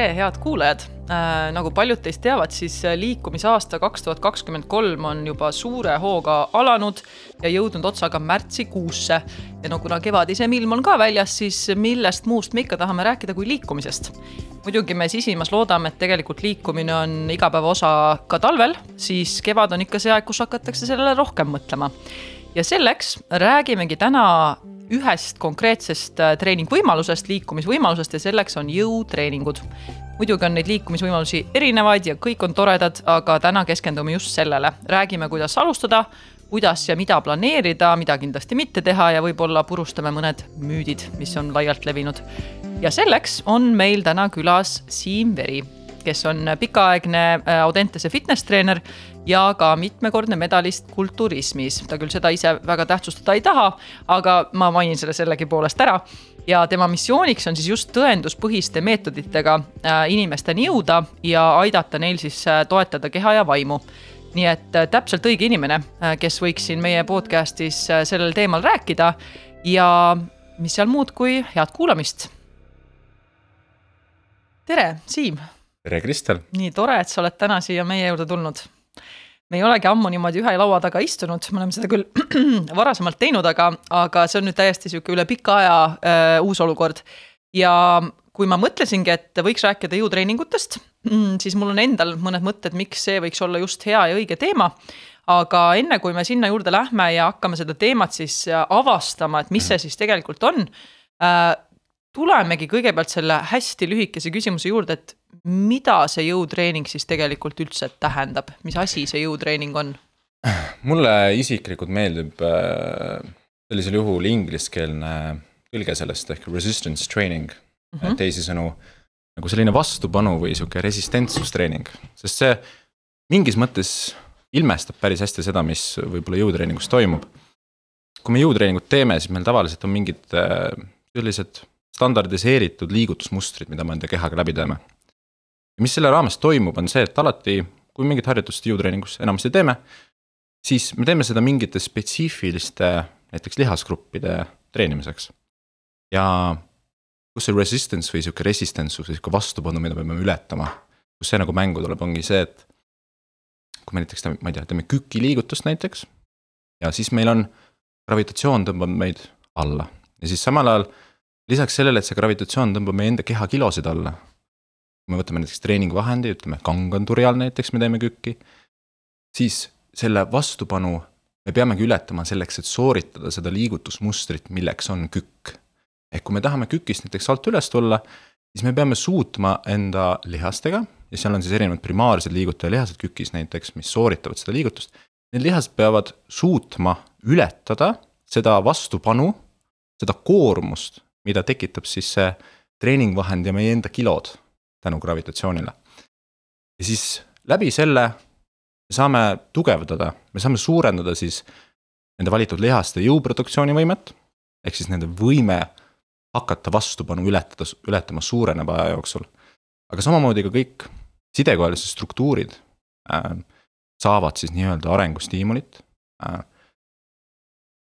tere, head kuulajad äh,! nagu paljud teist teavad, siis liikumisaasta kaks tuhat kakskümmend kolm on juba suure hooga alanud ja jõudnud otsaga märtsikuusse. ja no kuna kevadisem ilm on ka väljas, siis millest muust me ikka tahame rääkida kui liikumisest. muidugi me sisimas loodame, et tegelikult liikumine on igapäeva osa ka talvel, siis kevad on ikka see aeg, kus hakatakse sellele rohkem mõtlema. ja selleks räägimegi täna ühest konkreetsest äh, treeningvõimalusest, liikumisvõimalusest ja selleks on jõutreeningud. muidugi on neid liikumisvõimalusi erinevaid ja kõik on toredad, aga täna keskendume just sellele, räägime, kuidas alustada, kuidas ja mida planeerida, mida kindlasti mitte teha ja võib-olla purustame mõned müüdid, mis on laialt levinud. ja selleks on meil täna külas Siim Veri kes on pikaaegne äh, Audentese fitness treener ja ka mitmekordne medalist kulturismis. ta küll seda ise väga tähtsustada ei taha, aga ma mainin selle sellegipoolest ära. ja tema missiooniks on siis just tõenduspõhiste meetoditega äh, inimesteni jõuda ja aidata neil siis äh, toetada keha ja vaimu nii et täpselt õige inimene, kes võiks siin meie podcast'is sellel teemal rääkida ja mis seal muud kui head kuulamist. tere, Siim tere, Kristel! nii tore, et sa oled täna siia meie juurde tulnud. me ei olegi ammu niimoodi ühe laua taga istunud, me oleme seda küll varasemalt teinud, aga, aga see on nüüd täiesti sihuke üle pika aja äh, uus olukord. ja kui ma mõtlesingi, et võiks rääkida jõutreeningutest, siis mul on endal mõned mõtted, miks see võiks olla just hea ja õige teema aga enne kui me sinna juurde lähme ja hakkame seda teemat siis avastama, et mis see siis tegelikult on äh,, tulemegi kõigepealt selle hästi lühikese küsimuse juurde, et mida see jõutreening siis tegelikult üldse tähendab, mis asi see jõutreening on? mulle isiklikult meeldib äh, sellisel juhul ingliskeelne tõlge sellest ehk resistance training mm, -hmm. teisisõnu nagu selline vastupanu või sihuke resistentsustreening, sest see mingis mõttes ilmestab päris hästi seda, mis võib-olla jõutreeningus toimub. kui me jõutreeningut teeme, siis meil tavaliselt on mingid äh, sellised standardiseeritud liigutusmustrid, mida me enda kehaga läbi teeme. Ja mis selle raames toimub, on see, et alati, kui mingit harjutust jõutreeningus enamasti teeme, siis me teeme seda mingite spetsiifiliste, näiteks lihasgruppide treenimiseks. ja kus see resistance või sihuke resistance või sihuke vastupanu, mida me peame ületama, kus see nagu mängu tuleb, ongi see, et kui me näiteks teeme, ma ei tea, teeme kükiliigutust näiteks ja siis meil on gravitatsioon tõmbab meid alla ja siis samal ajal lisaks sellele, et see gravitatsioon tõmbab meie enda keha kilosid alla. Kui me võtame näiteks treeningvahendi, ütleme kanganturi all näiteks me teeme kükki, siis selle vastupanu me peamegi ületama selleks, et sooritada seda liigutusmustrit, milleks on kükk. ehk kui me tahame kükist näiteks alt üles tulla, siis me peame suutma enda lihastega ja seal on siis erinevad primaarsed liigutajalihased kükis näiteks, mis sooritavad seda liigutust. Need lihased peavad suutma ületada seda vastupanu, seda koormust, mida tekitab siis see treeningvahend ja meie enda kilod tänu gravitatsioonile. ja siis läbi selle me saame tugevdada, me saame suurendada siis nende valitud lihaste jõuproduktsioonivõimet. ehk siis nende võime hakata vastupanu ületada, ületama suureneb aja jooksul. aga samamoodi ka kõik sidekoelised struktuurid äh, saavad siis nii-öelda arengustiimulit äh,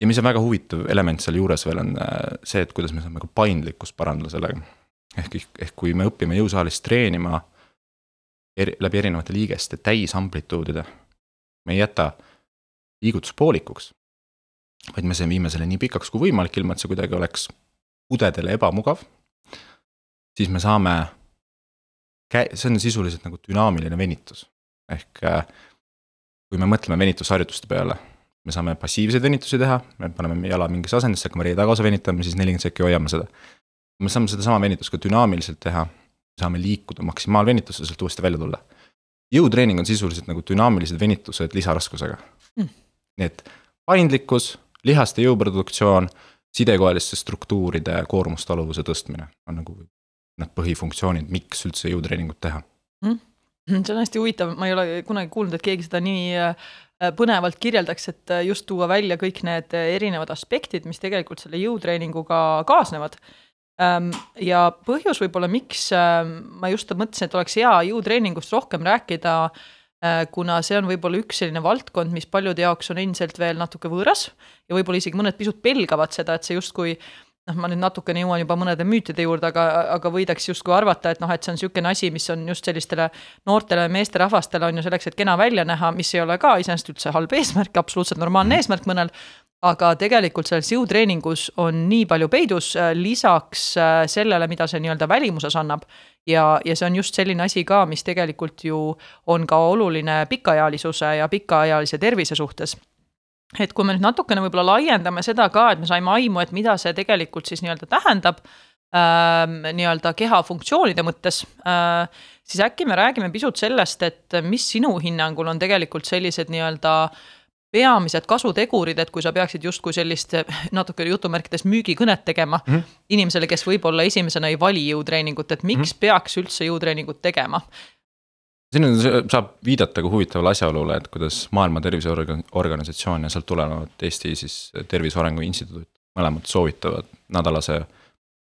ja mis on väga huvitav element sealjuures veel on äh, see, et kuidas me saame ka paindlikkust parandada sellega. Ehk, ehk kui me õpime jõusaalis treenima eri, läbi erinevate liigeste täisamplituudide, me ei jäta liigutust poolikuks. vaid me viime selle nii pikaks kui võimalik, ilma et see kuidagi oleks udedele ebamugav. siis me saame, see on sisuliselt nagu dünaamiline venitus, ehk äh, kui me mõtleme venitusharjutuste peale me saame passiivseid venitusi teha, me paneme jala mingisse asendisse, hakkame reie tagaosa venitama, siis nelikümmend sekki hoiame seda. Me saame sedasama venitust ka dünaamiliselt teha, saame liikuda maksimaalvenitusse, sealt uuesti välja tulla. jõutreening on sisuliselt nagu dünaamilised venitused lisaraskusega. Mm.. nii et paindlikkus, lihaste jõuproduktsioon, sidekoeliste struktuuride koormustaluvuse tõstmine on nagu need põhifunktsioonid, miks üldse jõutreeningut teha. Mm see on hästi huvitav, ma ei ole kunagi kuulnud, et keegi seda nii Äh, põnevalt kirjeldaks, et äh, just tuua välja kõik need erinevad aspektid, mis tegelikult selle jõutreeninguga kaasnevad. Ähm, ja põhjus võib-olla, miks ähm, ma just mõtlesin, et oleks hea jõutreeningust rohkem rääkida, kuna see on võib-olla üks selline valdkond, mis paljude jaoks on endiselt veel natuke võõras ja võib-olla isegi mõned pisut pelgavad seda, et see justkui noh, ma nüüd natukene jõuan juba mõnede müütide juurde, aga, aga võidaks justkui arvata, et noh, et see on niisugune asi, mis on just sellistele noortele meesterahvastele on ju selleks, et kena välja näha, mis ei ole ka iseenesest üldse halb eesmärk, absoluutselt normaalne eesmärk mõnel, aga tegelikult selles jõutreeningus on nii palju peidus äh, lisaks äh, sellele, mida see nii-öelda välimuses annab. ja, ja see on just selline asi ka, mis tegelikult ju on ka oluline pikaealisuse ja pikaajalise tervise suhtes et kui me nüüd natukene võib-olla laiendame seda ka, et me saime aimu, et mida see tegelikult siis nii-öelda tähendab äh,, nii-öelda keha funktsioonide mõttes äh,, siis äkki me räägime pisut sellest, et mis sinu hinnangul on tegelikult sellised nii-öelda peamised kasutegurid, et kui sa peaksid justkui sellist natuke jutumärkides müügikõnet tegema mm -hmm. inimesele, kes võib-olla esimesena ei vali jõutreeningut, et miks mm -hmm. peaks üldse jõutreeningut tegema siin on, saab viidata ka huvitavale asjaolule, et kuidas Maailma Terviseorganisatsioon ja sealt tulenevalt Eesti siis Tervise Arengu Instituut mõlemad soovitavad nädalase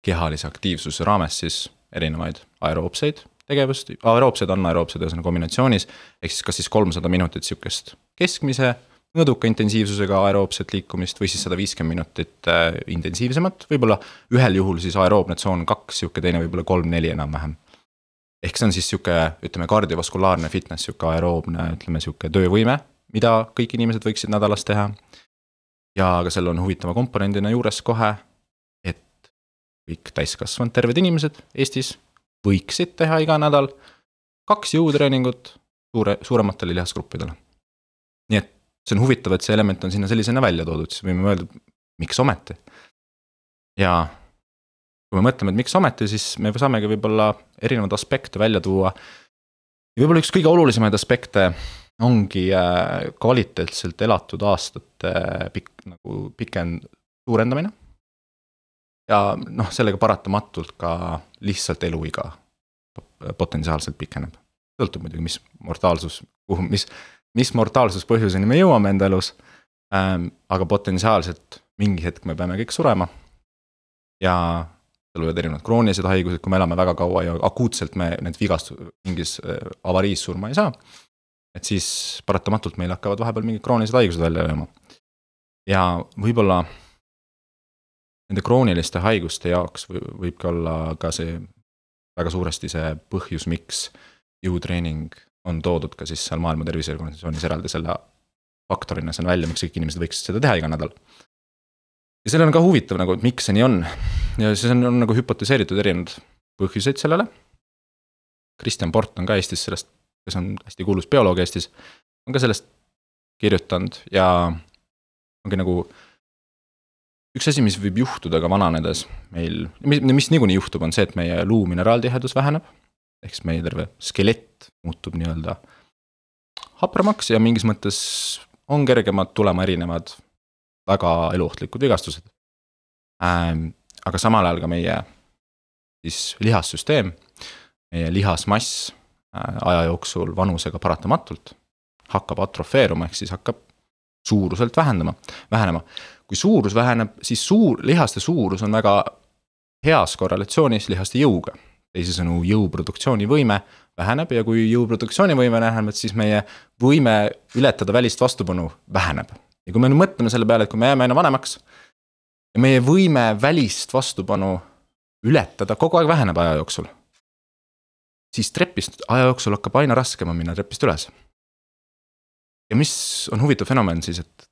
kehalise aktiivsuse raames siis erinevaid aeroobseid tegevust, aeroobsed, anaeroobsed ühesõnaga kombinatsioonis. ehk siis kas siis kolmsada minutit sihukest keskmise, mõõduka intensiivsusega aeroobset liikumist või siis sada viiskümmend minutit äh, intensiivsemat, võib-olla ühel juhul siis aeroobne tsoon kaks, sihuke teine võib-olla kolm-neli enam-vähem ehk see on siis sihuke, ütleme, kardiovaskulaarne fitness, sihuke aeroobne, ütleme sihuke töövõime, mida kõik inimesed võiksid nädalas teha. ja ka seal on huvitava komponendina juures kohe, et kõik täiskasvanud terved inimesed Eestis võiksid teha iga nädal kaks jõutreeningut suure, suurematele lihasgruppidele. nii et see on huvitav, et see element on sinna sellisena välja toodud, siis võime mõelda, miks ometi. ja kui me mõtleme, et miks ometi, siis me saamegi võib-olla erinevaid aspekte välja tuua. ja võib-olla üks kõige olulisemaid aspekte ongi äh, kvaliteetselt elatud aastate pikk, nagu pikem suurendamine. ja noh, sellega paratamatult ka lihtsalt eluiga potentsiaalselt pikeneb. sõltub muidugi, mis mortaalsus, kuhu, mis, mis mortaalsuspõhjuseni me jõuame enda elus ähm,. aga potentsiaalselt mingi hetk me peame kõik surema. ja seal võivad erinevad kroonilised haigused, kui me elame väga kaua ja akuutselt me need vigastus, mingis äh, avariis surma ei saa. et siis paratamatult meil hakkavad vahepeal mingid kroonilised haigused välja lööma. ja võib-olla nende krooniliste haiguste jaoks võibki olla ka see väga suuresti see põhjus, miks jõutreening on toodud ka siis seal Maailma Terviseorganisatsioonis eraldi selle faktorina siin välja, miks kõik inimesed võiksid seda teha iga nädal ja sellel on ka huvitav nagu, et miks see nii on. ja siis on, on nagu hüpotiseeritud erinevaid põhjuseid sellele. Kristjan Port on ka Eestis sellest, kes on hästi kuulus bioloog Eestis, on ka sellest kirjutanud ja ongi nagu üks asi, mis võib juhtuda ka vananedes meil, mis, mis niikuinii juhtub, on see, et meie luu mineraaltihedus väheneb. Ehk siis meie terve skelett muutub nii-öelda hapramaks ja mingis mõttes on kergemad tulema erinevad väga eluohtlikud vigastused ähm,. aga samal ajal ka meie siis lihassüsteem, meie lihasmass äh, aja jooksul vanusega paratamatult hakkab atrofeeruma, ehk siis hakkab suuruselt vähendama, vähenema. kui suurus väheneb, siis suur, lihaste suurus on väga heas korrelatsioonis lihaste jõuga. Teisisõnu, jõuproduktsiooni võime väheneb ja kui jõuproduktsiooni võime väheneb, siis meie võime ületada välist vastupanu väheneb ja kui me nüüd mõtleme selle peale, et kui me jääme aina vanemaks ja meie võime välist vastupanu ületada kogu aeg väheneb aja jooksul. siis trepist aja jooksul hakkab aina raskem on minna trepist üles. ja mis on huvitav fenomen siis, et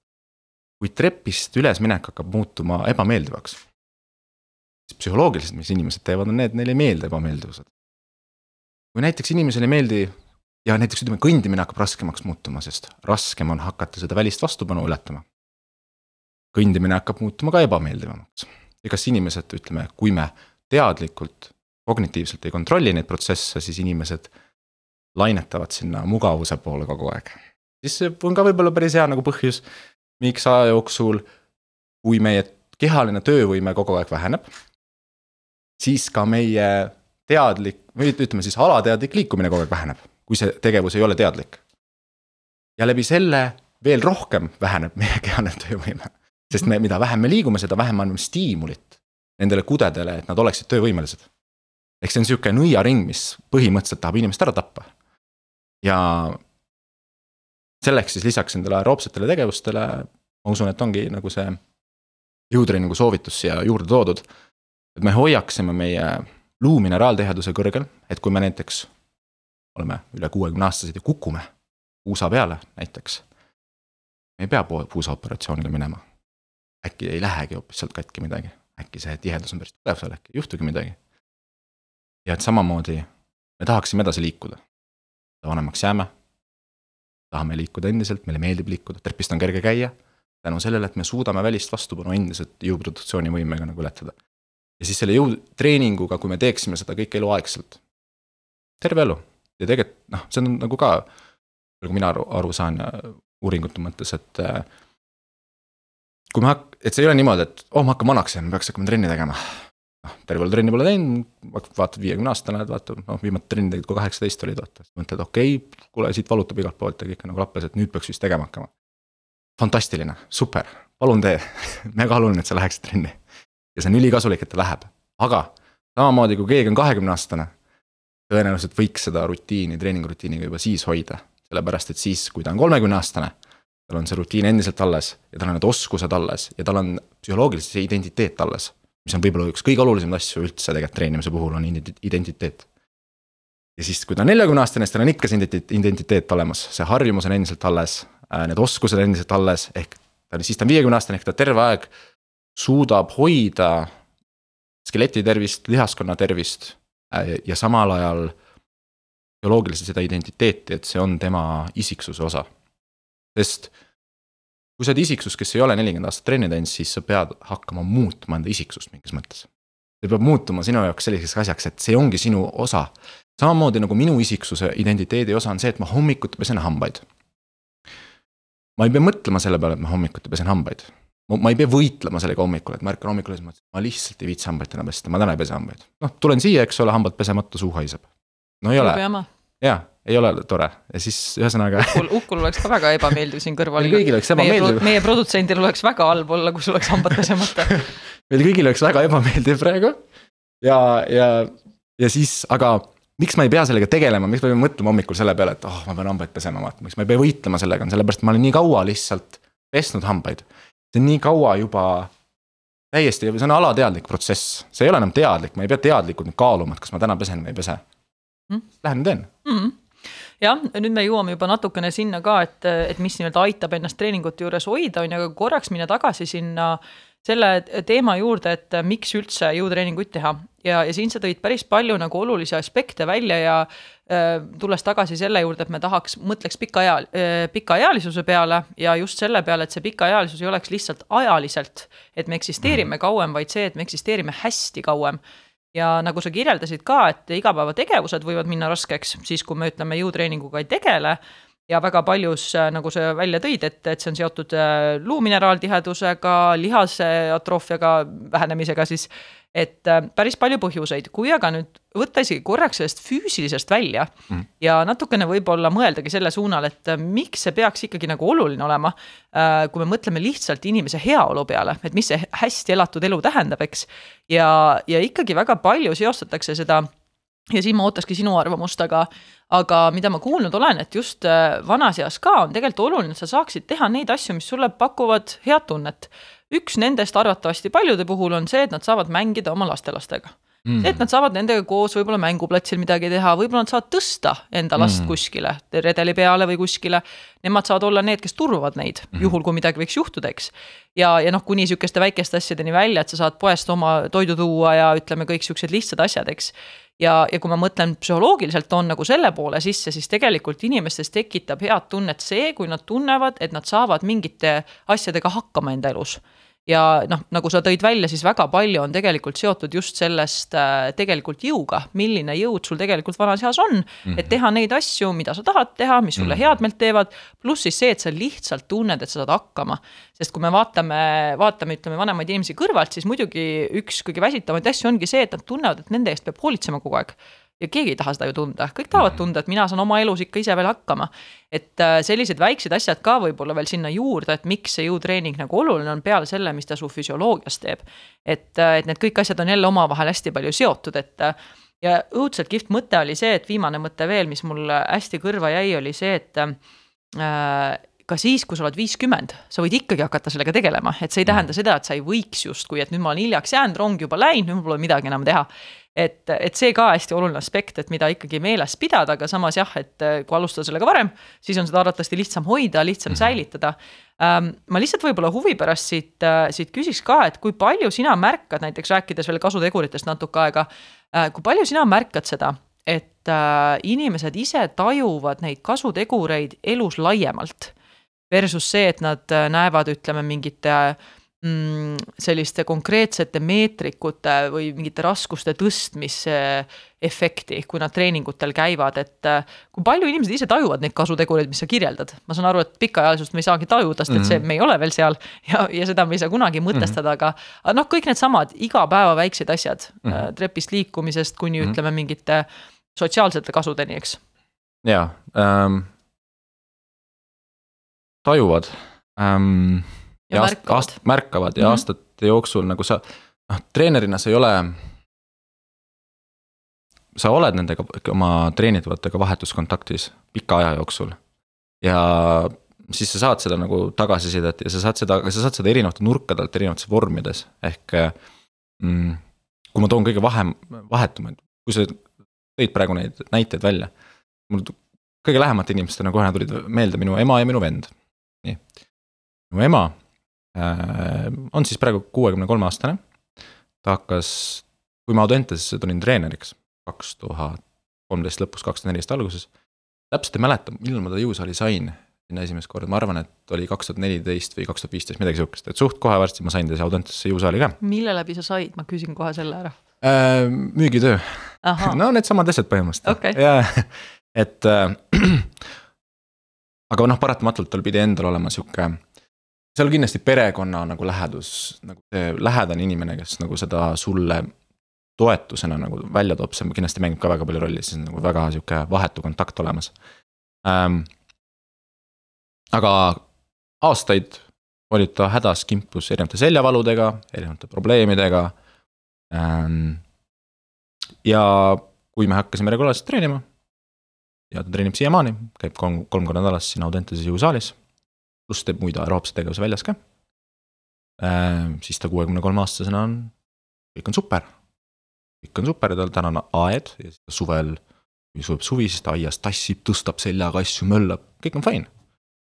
kui trepist ülesminek hakkab muutuma ebameeldivaks. Siis psühholoogiliselt, mis inimesed teevad, on need, neile ei meeldi ebameeldivused. kui näiteks inimesele ei meeldi ja näiteks ütleme, kõndimine hakkab raskemaks muutuma, sest raskem on hakata seda välist vastupanu ületama. kõndimine hakkab muutuma ka ebameeldivamaks ja kas inimesed, ütleme, kui me teadlikult, kognitiivselt ei kontrolli neid protsesse, siis inimesed lainetavad sinna mugavuse poole kogu aeg. siis see on ka võib-olla päris hea nagu põhjus, miks aja jooksul, kui meie kehaline töövõime kogu aeg väheneb, siis ka meie teadlik või ütleme siis alateadlik liikumine kogu aeg väheneb kui see tegevus ei ole teadlik. ja läbi selle veel rohkem väheneb meie kehaline töövõime. sest me, mida vähem me liigume, seda vähem anname stiimulit nendele kudedele, et nad oleksid töövõimelised. ehk see on sihuke nõiaring, mis põhimõtteliselt tahab inimest ära tappa. ja selleks siis lisaks nendele aeroobsetele tegevustele, ma usun, et ongi nagu see jõutreeningu soovitus siia juurde toodud. Et me hoiaksime meie luumineraaltiheduse kõrgel, et kui me näiteks oleme üle kuuekümne aastased ja kukume puusa peale näiteks. me ei pea puusaoperatsioonile minema. äkki ei lähegi hoopis sealt katki midagi, äkki see tihedus on päris tugev seal, äkki ei juhtugi midagi. ja et samamoodi me tahaksime edasi liikuda. vanemaks jääme. tahame liikuda endiselt, meile meeldib liikuda, trepist on kerge käia. tänu sellele, et me suudame välist vastupanu endiselt jõuproduktsiooni võimega nagu ületada. Ja siis selle jõutreeninguga, kui me teeksime seda kõike eluaegselt. terve elu ja tegelikult noh, see on nagu ka, nagu mina aru, aru saan uuringute mõttes, et. Äh, kui me hak-, et see ei ole niimoodi, et oh, ma hakkan vanaks jääma, peaks hakkama trenni tegema. noh, terve elu trenni pole teinud, vaatad viiekümne aastane, vaata, noh, viimati trenni tegid, kui kaheksateist olid, vaata. mõtled, okei okay,, kuule, siit valutab igalt poolt ja kõik on nagu lappes, et nüüd peaks vist tegema hakkama. fantastiline, super, palun tee mega oluline, et sa läheksid trenni. Ja see on ülikasulik, et ta läheb, aga samamoodi kui keegi on kahekümne aastane tõenäoliselt võiks seda rutiini, treeningurutiiniga juba siis hoida. sellepärast, et siis, kui ta on kolmekümne aastane, tal on see rutiin endiselt alles ja tal on need oskused alles ja tal on psühholoogiliselt see identiteet alles. mis on võib-olla üks kõige olulisemaid asju üldse tegelikult treenimise puhul on identiteet. ja siis, kui ta on neljakümne aastane, siis tal on ikka see identiteet olemas, see harjumus on endiselt alles, äh, need oskused on endiselt alles, ehk ta on, siis ta on viiekümne aastane, ehk ta terve aeg suudab hoida skeleti tervist, lihaskonna tervist Äh, ja samal ajal bioloogiliselt seda identiteeti, et see on tema isiksuse osa. sest kui sa oled isiksus, kes ei ole nelikümmend aastat trenni teinud, siis sa pead hakkama muutma enda isiksust mingis mõttes. see peab muutuma sinu jaoks selliseks asjaks, et see ongi sinu osa. samamoodi nagu minu isiksuse identiteedi osa on see, et ma hommikuti pesen hambaid. ma ei pea mõtlema selle peale, et ma hommikuti pesen hambaid ma ei pea võitlema sellega hommikul, et ma ärkan hommikul ja siis mõtlen, ma lihtsalt ei viitsi hambaid täna pesta, ma täna ei pese hambaid. noh, tulen siia, eks ole, hambad pesemata, suu haiseb. no ei ole. jaa, ei ole tore ja siis ühesõnaga. Ukul, Ukul oleks ka väga ebameeldiv siin kõrval. meil kõigil oleks ebameeldiv. meie produtsendil oleks väga halb olla, kui sul oleks hambad pesemata meil kõigil oleks väga ebameeldiv praegu. ja, ja, ja siis, aga miks ma ei pea sellega tegelema, miks ma pean mõtlema hommikul selle peale, et oh, ma pean hambaid pesema, vaata, miks ma ei pea võitlema sellega, on sellepärast, et ma olen nii kaua lihtsalt pesnud hambaid see on nii kaua juba täiesti, see on alateadlik protsess, see ei ole enam teadlik, ma ei pea teadlikult nüüd kaaluma, et kas ma täna pesen või ei pese. Mm.. Lähen ja teen. Mm. jah, nüüd me jõuame juba natukene sinna ka, et, et mis nii-öelda aitab ennast treeningute juures hoida, on ju, aga korraks minna tagasi sinna selle teema juurde, et miks üldse jõutreeninguid teha. Ja, ja siin sa tõid päris palju nagu olulisi aspekte välja ja äh, tulles tagasi selle juurde, et me tahaks, mõtleks pikaeal- äh,, pikaealisuse peale ja just selle peale, et see pikaealisus ei oleks lihtsalt ajaliselt, et me eksisteerime kauem, vaid see, et me eksisteerime hästi kauem. Ja nagu sa kirjeldasid ka, et igapäevategevused võivad minna raskeks, siis kui me ütleme, jõutreeninguga ei tegele ja väga paljus, äh, nagu sa välja tõid, et, et see on seotud äh, luumineraaltihedusega, lihase atroofiaga, vähenemisega siis et äh, päris palju põhjuseid, kui aga nüüd võtta isegi korraks sellest füüsilisest välja mm. ja natukene võib-olla mõeldagi selle suunal, et miks see peaks ikkagi nagu oluline olema. Kui me mõtleme lihtsalt inimese heaolu peale, et mis see hästi elatud elu tähendab, eks. ja, ja ikkagi väga palju seostatakse seda ja siin ma ootakski sinu arvamust, aga, aga mida ma kuulnud olen, et just vanas eas ka on tegelikult oluline, et sa saaksid teha neid asju, mis sulle pakuvad head tunnet üks nendest arvatavasti paljude puhul on see, et nad saavad mängida oma lastelastega mm.. see, et nad saavad nendega koos võib-olla mänguplatsil midagi teha, võib-olla nad saavad tõsta enda last mm. kuskile, redeli peale või kuskile. Nemad saavad olla need, kes turvavad neid mm., juhul kui midagi võiks juhtuda, eks. ja, ja noh, kuni sihukeste väikeste asjadeni välja, et sa saad poest oma toidu tuua ja ütleme, kõik siuksed lihtsad asjad, eks ja, ja kui ma mõtlen psühholoogiliselt toon nagu selle poole sisse, siis tegelikult inimestes tekitab head tunnet see, kui nad tunnevad, et nad saavad mingite asjadega hakkama enda elus ja noh, nagu sa tõid välja, siis väga palju on tegelikult seotud just sellest äh, tegelikult jõuga, milline jõud sul tegelikult vanas eas on mm, -hmm. et teha neid asju, mida sa tahad teha, mis sulle mm -hmm. head meelt teevad. pluss siis see, et sa lihtsalt tunned, et sa saad hakkama. sest kui me vaatame, vaatame, ütleme vanemaid inimesi kõrvalt, siis muidugi üks kõige väsitavaid asju ongi see, et nad tunnevad, et nende eest peab hoolitsema kogu aeg ja keegi ei taha seda ju tunda, kõik tahavad tunda, et mina saan oma elus ikka ise veel hakkama. et äh, sellised väiksed asjad ka võib-olla veel sinna juurde, et miks see jõutreening nagu oluline on peale selle, mis ta su füsioloogias teeb. et, äh, et need kõik asjad on jälle omavahel hästi palju seotud, et äh, ja õudselt kihvt mõte oli see, et viimane mõte veel, mis mul hästi kõrva jäi, oli see, et äh, ka siis, kui sa oled viiskümmend, sa võid ikkagi hakata sellega tegelema, et see ei tähenda seda, et sa ei võiks justkui, et nüüd ma olen hiljaks jäänud, rong juba läinud, nüüd mul pole midagi enam teha et, et see ka hästi oluline aspekt, et mida ikkagi meeles pidada, aga samas jah, et äh, kui alustada sellega varem, siis on seda arvatavasti lihtsam hoida, lihtsam mhm. säilitada. Ähm, ma lihtsalt võib-olla huvi pärast siit, äh, siit küsiks ka, et kui palju sina märkad, näiteks rääkides veel kasuteguritest natuke aega, äh, kui palju sina märkad seda, et inimesed ise tajuvad neid kasutegureid elus laiemalt versus see, et nad näevad, ütleme, mingite äh, mm, selliste konkreetsete meetrikute või mingite raskuste tõstmise efekti, kui nad treeningutel käivad, et äh, kui palju inimesed ise tajuvad neid kasutegureid, mis sa kirjeldad? ma saan aru, et pikaajalisust me ei saagi tajuda, sest et see, mhm. me ei ole veel seal ja, ja seda me ei saa kunagi mõtestada mm, -hmm. aga noh, kõik needsamad igapäeva väiksed asjad mm, -hmm. trepist liikumisest kuni mm -hmm. ütleme mingite sotsiaalsete kasudeni, eks. jaa ähm,, tajuvad ähm, ja, ja märkavad, aast, märkavad ja mm -hmm. aastate jooksul nagu sa, noh, treenerina sa ei ole. sa oled nendega, oma treenitavatega vahetuskontaktis pika aja jooksul. ja siis sa saad seda nagu tagasisidet ja sa saad seda, sa saad seda erinevate nurkade alt, erinevates vormides, ehk mm,. kui ma toon kõige vahe, vahetumaid, kui sa tõid praegu neid näiteid välja. mul kõige lähemate inimestena kohe tulid meelde minu ema ja minu vend. nii, minu ema on siis praegu kuuekümne kolme aastane. ta hakkas, kui ma Audentesesse tulin treeneriks kaks tuhat kolmteist lõpus, kaks tuhat neliteist alguses. täpselt ei mäleta, millal ma ta jõusaali sain sinna esimest korda, ma arvan, et oli kaks tuhat neliteist või kaks tuhat viisteist, midagi sihukest, et suht kohe varsti ma sain ta siia Audentesesse jõusaali ka. mille läbi sa said, ma küsin kohe selle ära äh,. müügitöö, no needsamad asjad põhimõtteliselt okay., ja et äh, aga noh, paratamatult tal pidi endal olema sihuke seal kindlasti perekonna nagu lähedus, nagu see lähedane inimene, kes nagu seda sulle toetusena nagu välja toob, see kindlasti mängib ka väga palju rolli, siis on nagu väga sihuke vahetu kontakt olemas ähm,. aga aastaid oli ta hädas kimpus erinevate seljavaludega, erinevate probleemidega ähm,. ja kui me hakkasime regulaarselt treenima ja ta treenib siiamaani, käib kolm, kolm korda nädalas siin Audentases jõusaalis pluss teeb muid aeroobse tegevuse väljas ka äh,. siis ta kuuekümne kolme aastasena on, kõik on super. kõik on super ja tal täna on aed ja suvel, kui tuleb suvi, siis ta aias tassib, tõstab seljaga asju, möllab, kõik on fine.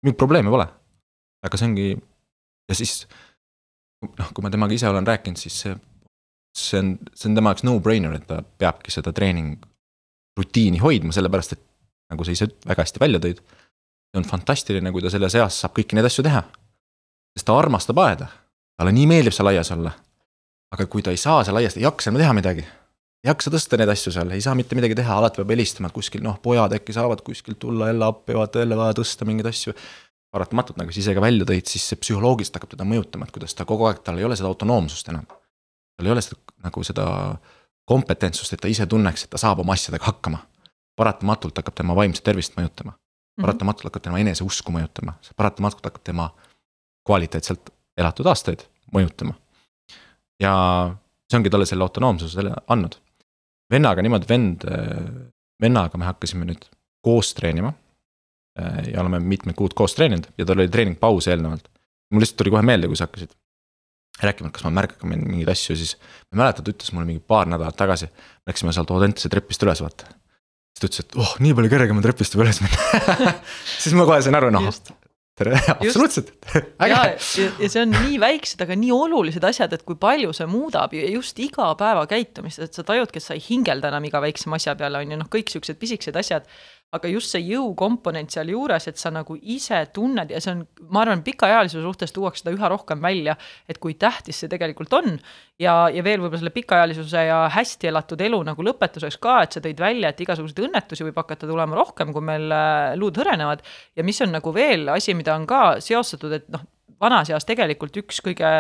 mingit probleemi pole. aga see ongi, ja siis noh, kui ma temaga ise olen rääkinud, siis see, see on, see on tema jaoks no-brainer, et ta peabki seda treening rutiini hoidma, sellepärast et nagu sa ise väga hästi välja tõid see on fantastiline, kui ta selles eas saab kõiki neid asju teha. sest ta armastab aeda, talle nii meeldib seal aias olla. aga kui ta ei saa seal aias, ei jaksa enam teha midagi. ei jaksa tõsta neid asju seal, ei saa mitte midagi teha, alati peab helistama, et kuskil noh, pojad äkki saavad kuskilt tulla jälle appi, vaata jälle vaja tõsta mingeid asju. paratamatult, nagu sa ise ka välja tõid, siis see psühholoogiliselt hakkab teda mõjutama, et kuidas ta kogu aeg, tal ei ole seda autonoomsust enam. tal ei ole seda nagu seda kompetentsust, et ta ise tunneks, et ta saab oma asjadega hakkama. paratamatult hakkab tema vaimset tervist mõjutama. Paratamatult hakkab tema eneseusku mõjutama, paratamatult hakkab tema kvaliteetselt elatud aastaid mõjutama. ja see ongi talle selle autonoomsuse selle andnud. vennaga niimoodi, vend, vennaga me hakkasime nüüd koos treenima. ja oleme mitmed kuud koos treeninud ja tal oli treeningpaus eelnevalt. mul lihtsalt tuli kohe meelde, kui sa hakkasid rääkima, et kas ma märkan mingeid asju, siis ma ei mäleta, ta ütles mulle mingi paar nädalat tagasi. Läksime sealt Audentese trepist üles, vaata siis ta ütles, et oh, nii palju kergem on trepist juba üles minna. Siis ma kohe sain aru, noh, tere, absoluutselt, äge. ja, see on nii väiksed, aga nii olulised asjad, et kui palju see muudab just igapäevakäitumist, et sa tajudki, et sa ei hingelda enam iga väiksema asja peale, on ju, noh, kõik siuksed pisikesed asjad aga just see jõukomponent sealjuures, et sa nagu ise tunned ja see on, ma arvan, pikaealisuse suhtes tuuakse seda üha rohkem välja, et kui tähtis see tegelikult on. ja, ja veel võib-olla selle pikaealisuse ja hästi elatud elu nagu lõpetuseks ka, et sa tõid välja, et igasuguseid õnnetusi võib hakata tulema rohkem, kui meil äh, luud hõrenevad. ja mis on nagu veel asi, mida on ka seostatud, et noh, vanas eas tegelikult üks kõige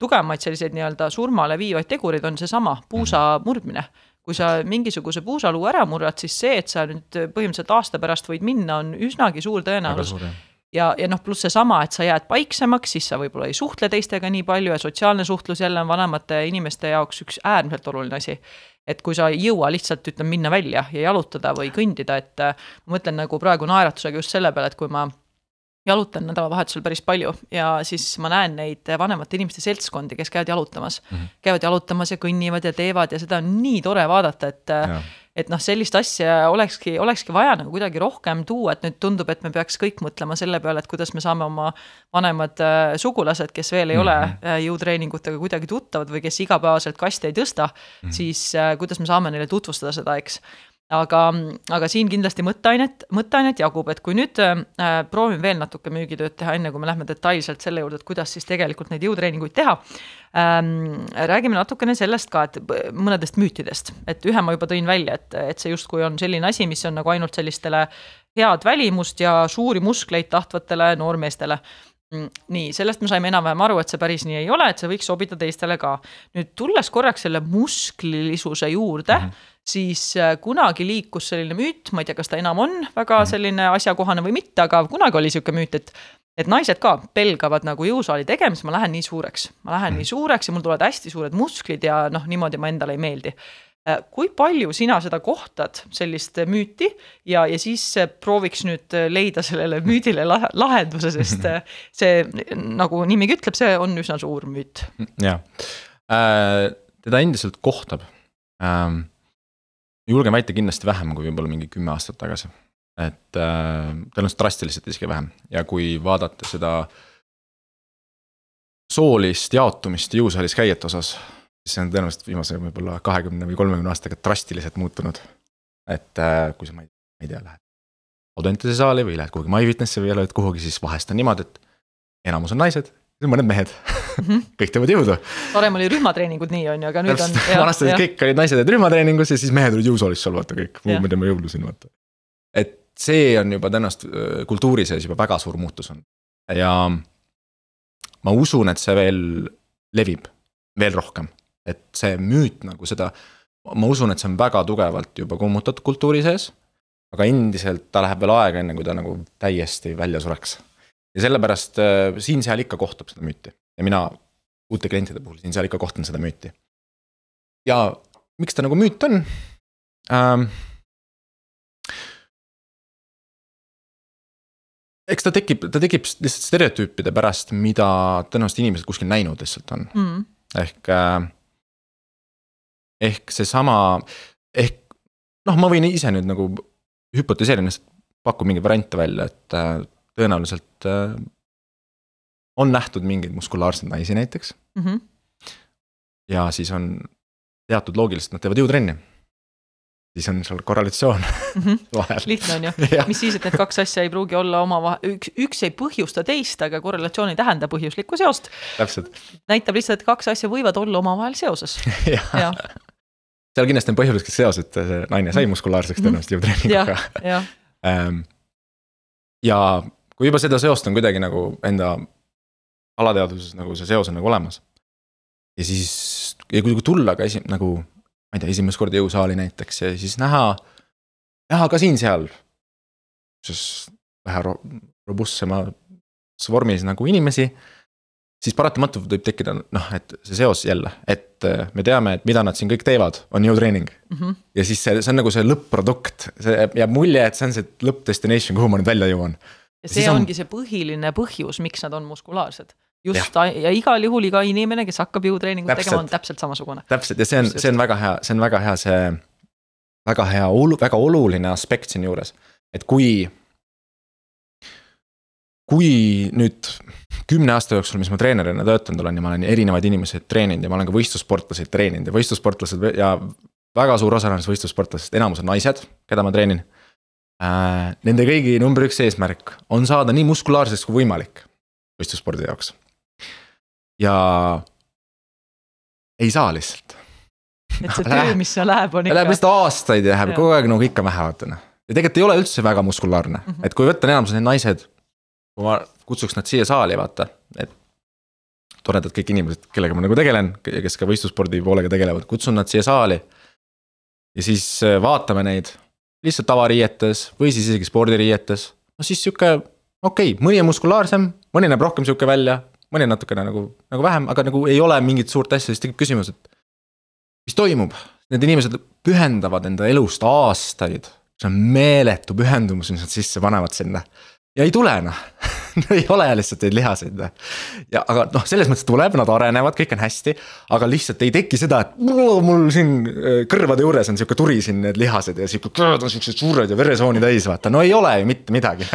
tugevamaid selliseid nii-öelda surmale viivaid tegureid on seesama puusa murdmine kui sa mingisuguse puusaluu ära murrad, siis see, et sa nüüd põhimõtteliselt aasta pärast võid minna, on üsnagi suur tõenäosus. ja, ja noh, pluss seesama, et sa jääd paiksemaks, siis sa võib-olla ei suhtle teistega nii palju ja sotsiaalne suhtlus jälle on vanemate inimeste jaoks üks äärmiselt oluline asi. et kui sa ei jõua lihtsalt, ütleme, minna välja ja jalutada või kõndida, et ma mõtlen nagu praegu naeratusega just selle peale, et kui ma jalutan nädalavahetusel päris palju ja siis ma näen neid vanemate inimeste seltskondi, kes käivad jalutamas mm. -hmm. käivad jalutamas ja kõnnivad ja teevad ja seda on nii tore vaadata, et ja. et noh, sellist asja olekski, olekski vaja nagu kuidagi rohkem tuua, et nüüd tundub, et me peaks kõik mõtlema selle peale, et kuidas me saame oma vanemad äh, sugulased, kes veel ei mm -hmm. ole mhm. äh, jõutreeningutega kuidagi tuttavad või kes igapäevaselt kaste ei tõsta mm, -hmm. siis äh, kuidas me saame neile tutvustada seda, eks aga, aga siin kindlasti mõtteainet, mõtteainet jagub, et kui nüüd äh, proovin veel natuke müügitööd teha, enne kui me lähme detailselt selle juurde, et kuidas siis tegelikult neid jõutreeninguid teha ähm,. räägime natukene sellest ka, et mõnedest müütidest, et ühe ma juba tõin välja, et, et see justkui on selline asi, mis on nagu ainult sellistele head välimust ja suuri muskleid tahtvatele noormeestele nii, sellest me saime enam-vähem aru, et see päris nii ei ole, et see võiks sobida teistele ka. nüüd tulles korraks selle musklilisuse juurde mm, -hmm siis äh, kunagi liikus selline müüt, ma ei tea, kas ta enam on väga mhm. selline asjakohane või mitte, aga kunagi oli sihuke müüt, et et naised ka pelgavad nagu jõusaali tegemist, ma lähen nii suureks, ma lähen mm. nii suureks ja mul tulevad hästi suured musklid ja noh, niimoodi ma endale ei meeldi. Äh, kui palju sina seda kohtad, sellist müüti ja, ja siis äh, prooviks nüüd leida sellele müüdile lahenduse, sest see nagu nimigi ütleb, see on üsna suur müüt. jah äh,, teda endiselt kohtab ähm julgen väita kindlasti vähem kui võib-olla mingi kümme aastat tagasi. et äh, tõenäoliselt drastiliselt isegi vähem ja kui vaadata seda soolist jaotumist jõusaalis käijate osas, see on tõenäoliselt viimase võib-olla kahekümne või kolmekümne aastaga drastiliselt muutunud. et äh, kui sa, ma ei tea, lähed Audentese saali või lähed kuhugi MyFitnessi või lähed kuhugi, siis vahest on niimoodi, et enamus on naised mõned mehed mm, -hmm. kõik teevad jõudu. varem oli rühmatreeningud nii, on ju, aga nüüd Täpselt, on. vanasti olid kõik olid naised olid rühmatreeningus ja siis mehed olid jõusaalis seal vaata kõik, me teeme jõulu siin vaata. et see on juba tänast kultuuri sees juba väga suur muutus on ja ma usun, et see veel levib veel rohkem, et see müüt nagu seda, ma usun, et see on väga tugevalt juba kummutatud kultuuri sees. aga endiselt ta läheb veel aega, enne kui ta nagu täiesti välja sureks ja sellepärast äh, siin-seal ikka kohtab seda müüti ja mina uute klientide puhul siin-seal ikka kohtan seda müüti. ja miks ta nagu müüt on ähm,? eks ta tekib, ta tekib lihtsalt stereotüüpide pärast, mida tõenäoliselt inimesed kuskil näinud lihtsalt on mm., ehk äh,. Ehk seesama, ehk noh, ma võin ise nüüd nagu hüpotiseerida, lihtsalt pakun mingeid variante välja, et äh, tõenäoliselt äh, on nähtud mingeid muskulaarseid naisi näiteks mm. -hmm. ja siis on teatud loogiliselt, nad teevad jõutrenni. siis on seal korrelatsioon mm -hmm. vahel. lihtne on ju mis siis, et need kaks asja ei pruugi olla omavahel, üks, üks ei põhjusta teist, aga korrelatsioon ei tähenda põhjuslikku seost. näitab lihtsalt, et kaks asja võivad olla omavahel seoses ja. Seal kindlasti on põhjuslik seos, et see naine sai mhm. muskulaarseks tõenäoliselt jõutreeninguga. Ähm, ja kui juba seda seost on kuidagi nagu enda alateadvuses nagu see seos on nagu olemas. ja siis, ja kui tulla ka esi-, nagu, ma ei tea, esimest korda jõusaali näiteks ja siis näha, näha ka siin-seal. siis vähe ro-, robustsemas vormis nagu inimesi. Siis paratamatult võib tekkida noh, et see seos jälle, et äh, me teame, et mida nad siin kõik teevad, on jõutreening mm. -hmm. ja siis see, see on nagu see lõpp-produkt, see jääb mulje, et see on see lõppdestination, kuhu ma nüüd välja jõuan ja see on... ongi see põhiline põhjus, miks nad on muskulaarsed. just, ja igal juhul iga inimene, kes hakkab jõutreeningut tegema, on täpselt samasugune. täpselt ja see on, see on väga hea, see on väga hea, see väga hea, väga oluline aspekt siinjuures, et kui kui nüüd kümne aasta jooksul, mis ma treenerina töötanud olen ja ma olen erinevaid inimesi treeninud ja ma olen ka võistlussportlaseid treeninud ja võistlussportlased ja väga suur osa nendest võistlussportlastest, enamus on naised, keda ma treenin äh,. Nende kõigi number üks eesmärk on saada nii muskulaarseks kui võimalik võistlusspordi jaoks. ja ei saa lihtsalt. et see töö, mis seal läheb, on ikka. Läheb lihtsalt aastaid ja läheb kogu aeg nagu ikka vähe vaata noh. ja tegelikult ei ole üldse väga muskulaarne mm, -hmm. et kui võtta enamus need naised. Kui ma kutsuks nad siia saali vaata, et toredad kõik inimesed, kellega ma nagu tegelen, kes ka võistlusspordi poolega tegelevad, kutsun nad siia saali. ja siis äh, vaatame neid lihtsalt tavariietes või siis isegi spordiriietes. no siis sihuke, okei okay,, mõni on muskulaarsem, mõni näeb rohkem sihuke välja, mõni on natukene nagu, nagu vähem, aga nagu ei ole mingit suurt asja, siis tekib küsimus, et. mis toimub, need inimesed pühendavad enda elust aastaid, see on meeletu pühendumus, mis nad sisse panevad sinna. Ja ei tule noh. Ei ole lihtsalt neid lihaseid. ja aga noh, selles mõttes tuleb, nad arenevad, kõik on hästi, aga lihtsalt ei teki seda, et mul siin äh, kõrvade juures on sihuke turi siin need lihased ja sihuke kõrvad on siuksed suured ja veresooni täis, vaata, no ei ole ju mitte midagi.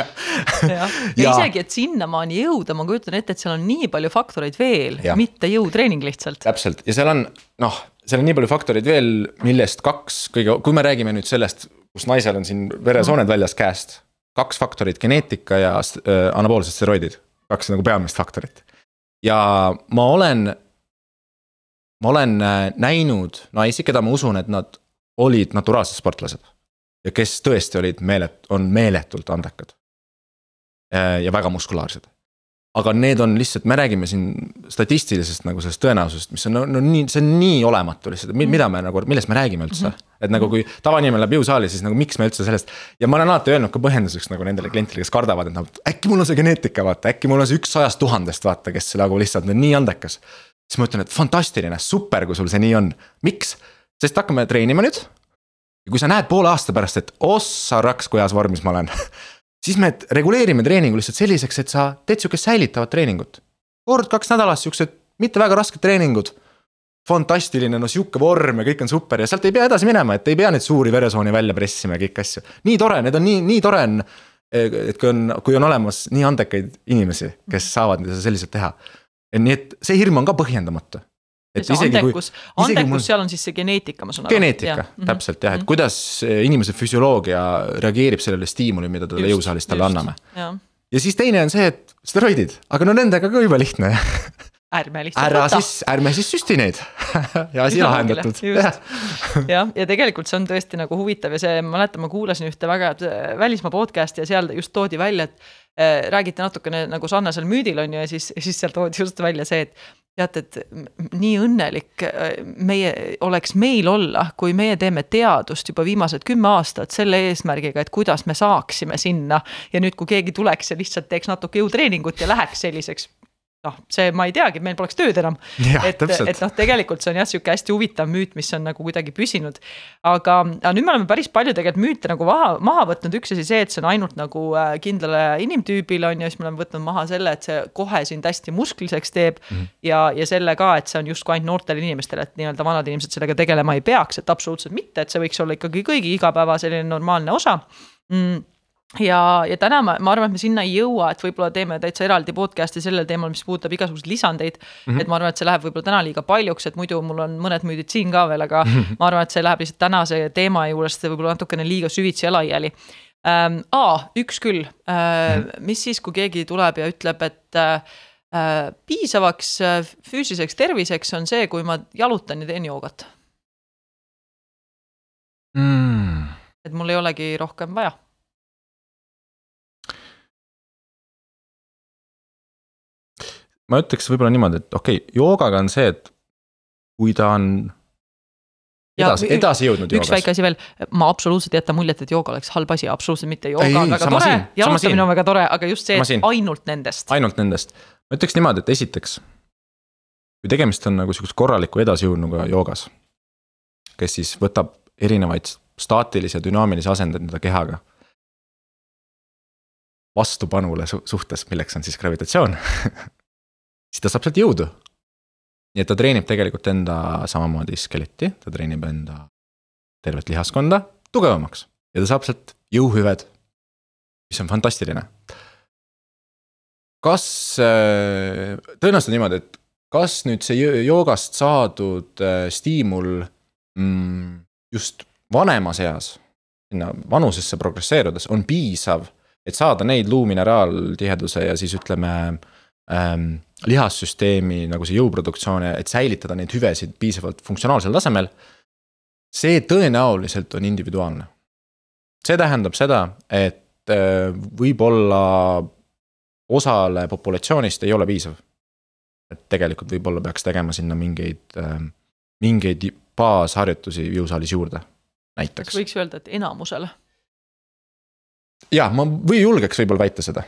Ja, ja, ja isegi, et sinnamaani jõuda, ma kujutan ette, et seal on nii palju faktoreid veel, mitte jõutreening lihtsalt. täpselt. Ja seal on noh, seal on nii palju faktoreid veel, millest kaks kõige, kui me räägime nüüd sellest, kus naisel on siin veresooned väljas käest kaks faktorit, geneetika ja äh, anaboolsed steroidid, kaks nagu peamist faktorit. ja ma olen, ma olen äh, näinud naisi, keda ma usun, et nad olid naturaalsed sportlased. ja kes tõesti olid meelet-, on meeletult andekad. Äh, ja väga muskulaarsed aga need on lihtsalt, me räägime siin statistilisest nagu sellest tõenäosusest, mis on no, no nii, see on nii olematu lihtsalt, mida me nagu, millest me räägime üldse. -hmm. et nagu kui tavainimene läheb jõusaali, siis nagu miks me üldse sellest. ja ma olen alati öelnud ka põhjenduseks nagu nendele klientidele, kes kardavad, et noh, äkki mul on see geneetika, vaata, äkki mul on see üks sajast tuhandest, vaata, kes nagu lihtsalt on nii andekas. siis ma ütlen, et fantastiline, super, kui sul see nii on, miks? sest hakkame treenima nüüd. ja kui sa näed poole aasta pärast, et ossa raks, kui heas vormis ma olen siis me reguleerime treeningu lihtsalt selliseks, et sa teed sihukest säilitavat treeningut. kord-kaks nädalas siuksed mitte väga rasked treeningud. fantastiline, no sihuke vorm ja kõik on super ja sealt ei pea edasi minema, et ei pea neid suuri veresooni välja pressima ja kõiki asju. nii tore, need on nii, nii tore on. et kui on, kui on olemas nii andekaid inimesi, kes saavad seda selliselt teha. nii et see hirm on ka põhjendamatu et isegi andekus, andekus mul... seal on siis see geneetika, ma saan aru. geneetika, mhm. täpselt jah, et mhm. kuidas inimese füsioloogia reageerib sellele stiimuli, mida talle jõusaalis talle anname. ja siis teine on see, et steroidid, aga no nendega ka jube lihtne ärme lihtsalt ära võta. siis, ärme siis süsti neid ja asi lahendatud. jah, ja tegelikult see on tõesti nagu huvitav ja see, ma mäletan, ma kuulasin ühte väga head äh, välismaa podcast'i ja seal just toodi välja, et äh, räägiti natukene nagu sarnasel müüdil on ju ja siis, siis seal toodi just välja see, et teate, et nii õnnelik äh, meie, oleks meil olla, kui meie teeme teadust juba viimased kümme aastat selle eesmärgiga, et kuidas me saaksime sinna. ja nüüd, kui keegi tuleks ja lihtsalt teeks natuke jõutreeningut ja läheks selliseks noh, see ma ei teagi, meil poleks tööd enam. et, et noh, tegelikult see on jah, sihuke hästi huvitav müüt, mis on nagu kuidagi püsinud. aga, aga nüüd me oleme päris palju tegelikult müüte nagu maha, maha võtnud, üks asi see, et see on ainult nagu äh, kindlale inimtüübile on ju, siis me oleme võtnud maha selle, et see kohe sind hästi muskliseks teeb mm. -hmm. ja, ja selle ka, et see on justkui ainult noortele inimestele, et nii-öelda vanad inimesed sellega tegelema ei peaks, et absoluutselt mitte, et see võiks olla ikkagi kõigi igapäeva selline normaalne osa mm ja, ja täna ma, ma arvan, et me sinna ei jõua, et võib-olla teeme täitsa eraldi podcast'i sellel teemal, mis puudutab igasuguseid lisandeid mm. -hmm. et ma arvan, et see läheb võib-olla täna liiga paljuks, et muidu mul on mõned müüdid siin ka veel, aga mm -hmm. ma arvan, et see läheb lihtsalt tänase teema juurest võib-olla natukene liiga süvitsi ja laiali ähm,. aa, üks küll äh,, mm -hmm. mis siis, kui keegi tuleb ja ütleb, et äh, piisavaks äh, füüsiliseks terviseks on see, kui ma jalutan ja teen joogat mm.. et mul ei olegi rohkem vaja ma ütleks võib-olla niimoodi, et okei okay,, joogaga on see, et kui ta on edasi, edasi jõudnud joogas. üks väike asi veel, ma absoluutselt ei jäta muljet, et jooga oleks halb asi, absoluutselt mitte, jooga on väga tore, jalutamine on väga tore, aga just see, et ainult nendest. ainult nendest, ma ütleks niimoodi, et esiteks. kui tegemist on nagu sihukese korraliku edasijõudnuga joogas. kes siis võtab erinevaid staatilisi ja dünaamilisi asendeid enda kehaga vastupanule su suhtes, milleks on siis gravitatsioon siis ta saab sealt jõudu. nii et ta treenib tegelikult enda samamoodi skeletti, ta treenib enda tervet lihaskonda tugevamaks ja ta saab sealt jõuhüved, mis on fantastiline. kas, äh, tõenäoliselt on niimoodi, et kas nüüd see joogast saadud äh, stiimul mm, just vanemas eas, sinna vanusesse progresseerudes on piisav, et saada neid luumineraaltiheduse ja siis ütleme ähm, lihassüsteemi nagu see jõuproduktsioon ja et säilitada neid hüvesid piisavalt funktsionaalsel tasemel. see tõenäoliselt on individuaalne. see tähendab seda, et äh, võib-olla osale populatsioonist ei ole piisav. et tegelikult võib-olla peaks tegema sinna mingeid, äh, mingeid baasharjutusi jõusaalis juurde, näiteks. võiks öelda, et enamusele. jah, ma või julgeks võib-olla väita seda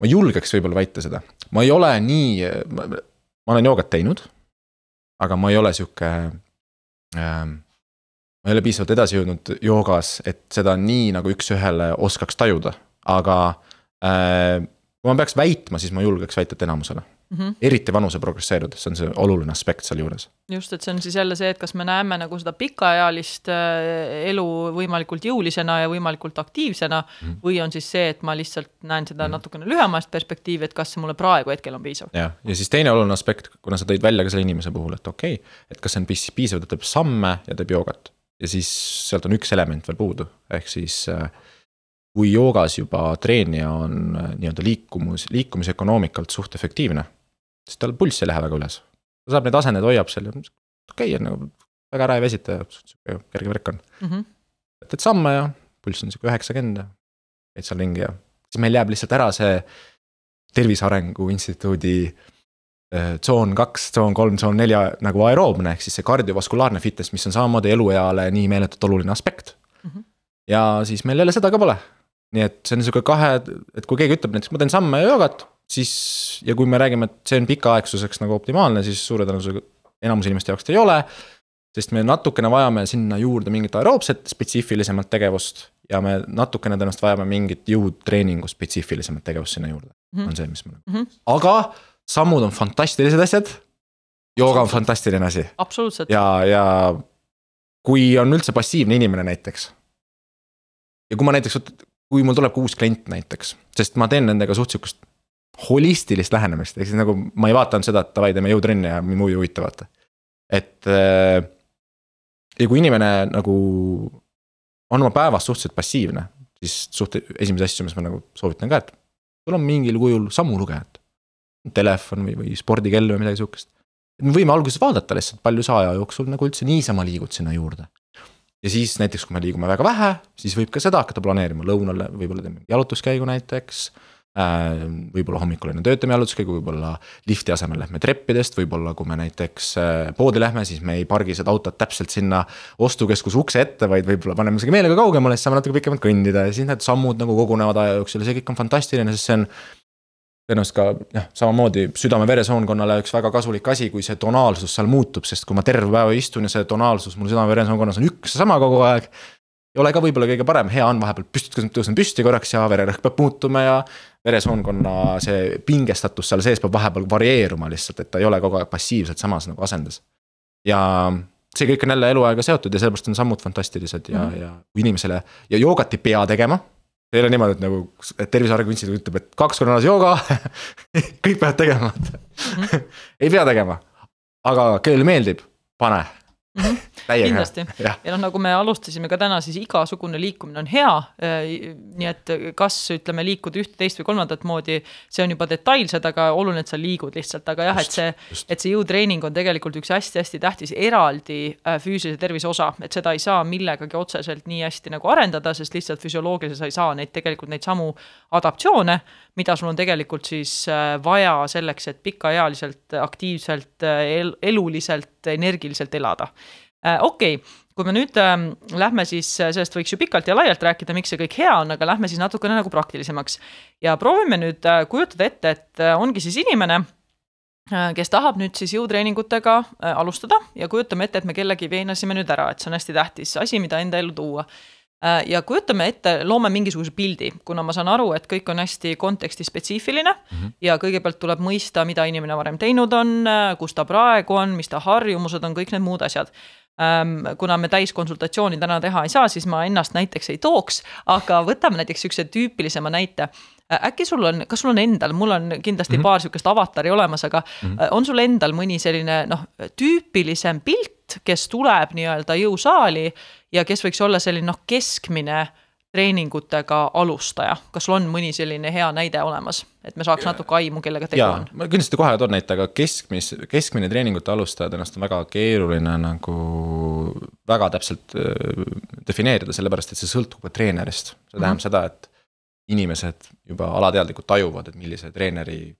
ma julgeks võib-olla väita seda, ma ei ole nii, ma olen joogat teinud. aga ma ei ole sihuke äh,. ma ei ole piisavalt edasi jõudnud joogas, et seda nii nagu üks-ühele oskaks tajuda, aga äh, kui ma peaks väitma, siis ma julgeks väita, et enamusele mm. -hmm. eriti vanuse progresseerudes, see on see oluline aspekt sealjuures. just, et see on siis jälle see, et kas me näeme nagu seda pikaajalist äh, elu võimalikult jõulisena ja võimalikult aktiivsena mm. -hmm. või on siis see, et ma lihtsalt näen seda mm -hmm. natukene lühemast perspektiivi, et kas see mulle praegu hetkel on piisav. jah, ja siis teine oluline aspekt, kuna sa tõid välja ka selle inimese puhul, et okei okay,, et kas see on piisav, ta teeb samme ja teeb joogat. ja siis sealt on üks element veel puudu, ehk siis äh, kui joogas juba treenija on äh, nii-öelda liikumus, liikumisökonoomikalt suht efektiivne siis tal pulss ei lähe väga üles. ta saab neid aseneid, hoiab seal ja okei okay, on nagu väga ära ei väsita ja sihuke kerge värk on mm. -hmm. teed samme ja pulss on sihuke üheksakümmend ja käid seal ringi ja siis meil jääb lihtsalt ära see Tervise Arengu Instituudi äh, tsoon kaks, tsoon kolm, tsoon nelja nagu aeroobne, ehk siis see kardiovaskulaarne fitness, mis on samamoodi elueale nii meeletult oluline aspekt mm. -hmm. ja siis meil jälle seda ka pole. nii et see on sihuke kahe, et kui keegi ütleb näiteks ma teen samme ja joogat, siis ja kui me räägime, et see on pikaaegsuseks nagu optimaalne, siis suure tõenäosusega enamus inimeste jaoks ta ei ole. sest me natukene vajame sinna juurde mingit aeroobset spetsiifilisemat tegevust ja me natukene tõenäoliselt vajame mingit jõutreeningu spetsiifilisemat tegevust sinna juurde mm, -hmm. on see, mis me mm. -hmm. aga sammud on fantastilised asjad. jooga on fantastiline asi. ja, ja kui on üldse passiivne inimene näiteks. ja kui ma näiteks, kui mul tuleb ka uus klient näiteks, sest ma teen nendega suht sihukest holistilist lähenemist, ehk siis nagu ma ei vaata ainult seda, et davai, teeme jõutrenni ja muu huvitavat. et äh, ja kui inimene nagu on oma päevas suhteliselt passiivne, siis suht esimese asju, mis ma nagu soovitan ka, et sul on mingil kujul sammulugejad. Telefon või, või spordikell või midagi sihukest. me võime alguses vaadata lihtsalt, palju sa aja jooksul nagu üldse niisama liigud sinna juurde. ja siis näiteks, kui me liigume väga vähe, siis võib ka seda hakata planeerima, lõunale võib-olla teeme jalutuskäigu näiteks võib-olla hommikul enne töötame jalutuskäigu, võib-olla lifti asemel lähme treppidest, võib-olla kui me näiteks äh, poodi lähme, siis me ei pargi seda autot täpselt sinna ostukeskuse ukse ette, vaid võib-olla paneme isegi meelega kaugemale, siis saame natuke pikemalt kõndida ja siis need sammud nagu kogunevad aja jooksul ja see kõik on fantastiline, sest see on. tõenäoliselt ka jah, samamoodi südame-veresoonkonnale üks väga kasulik asi, kui see tonaalsus seal muutub, sest kui ma terve päeva istun ja see tonaalsus mul südame-veresoonkonnas on üks ja sama kogu aeg ei ole ka võib-olla kõige parem, hea on vahepeal püsti, tõusen püsti korraks ja vererõhk peab muutuma ja veresoonkonna see pingestatus seal sees peab vahepeal varieeruma lihtsalt, et ta ei ole kogu aeg passiivselt samas nagu asendas. ja see kõik on jälle eluaega seotud ja sellepärast on sammud fantastilised ja mm, -hmm. ja kui inimesele ja joogat ei pea tegema. ei ole niimoodi, et nagu, et Tervise Arengu Instituut ütleb, et kaks korda nädalas jooga kõik peavad tegema. -hmm. ei pea tegema, aga kellele meeldib, pane. -hmm. Kindlasti. Ja, ja noh, nagu me alustasime ka täna, siis igasugune liikumine on hea. Äh, nii et kas ütleme, liikuda ühte, teist või kolmandat moodi, see on juba detailsed, aga oluline, et sa liigud lihtsalt, aga jah, et see, et see jõutreening on tegelikult üks hästi-hästi tähtis eraldi äh, füüsilise tervise osa, et seda ei saa millegagi otseselt nii hästi nagu arendada, sest lihtsalt füsioloogiliselt sa ei saa neid tegelikult neid samu adaptatsioone, mida sul on tegelikult siis äh, vaja selleks, et pikaealiselt, aktiivselt, eluliselt, energiliselt elada okei okay., kui me nüüd äh, lähme siis, äh, sellest võiks ju pikalt ja laialt rääkida, miks see kõik hea on, aga lähme siis natukene nagu praktilisemaks. ja proovime nüüd äh, kujutada ette, et äh, ongi siis inimene äh,, kes tahab nüüd siis jõutreeningutega äh, alustada ja kujutame ette, et me kellegi veenasime nüüd ära, et see on hästi tähtis asi, mida enda ellu tuua äh, ja kujutame ette, loome mingisuguse pildi, kuna ma saan aru, et kõik on hästi kontekstispetsiifiline mm -hmm. ja kõigepealt tuleb mõista, mida inimene varem teinud on, kus ta praegu on, mis ta harjumused on, kõik need muud asjad kuna me täiskonsultatsiooni täna teha ei saa, siis ma ennast näiteks ei tooks, aga võtame näiteks niisuguse tüüpilisema näite äkki sul on, kas sul on endal, mul on kindlasti mm -hmm. paar sihukest avatari olemas, aga mm -hmm. on sul endal mõni selline noh, tüüpilisem pilt, kes tuleb nii-öelda jõusaali ja kes võiks olla selline noh, keskmine treeningutega alustaja, kas sul on mõni selline hea näide olemas, et me saaks natuke aimu, kellega tegu on? ma kindlasti kohe toon näite, aga keskmis, keskmine treeningute alustaja tõenäoliselt on väga keeruline nagu väga täpselt äh, defineerida, sellepärast et see sõltub ka treenerist. see tähendab mm -hmm. seda, et inimesed juba alateadlikult tajuvad, et millise treeneri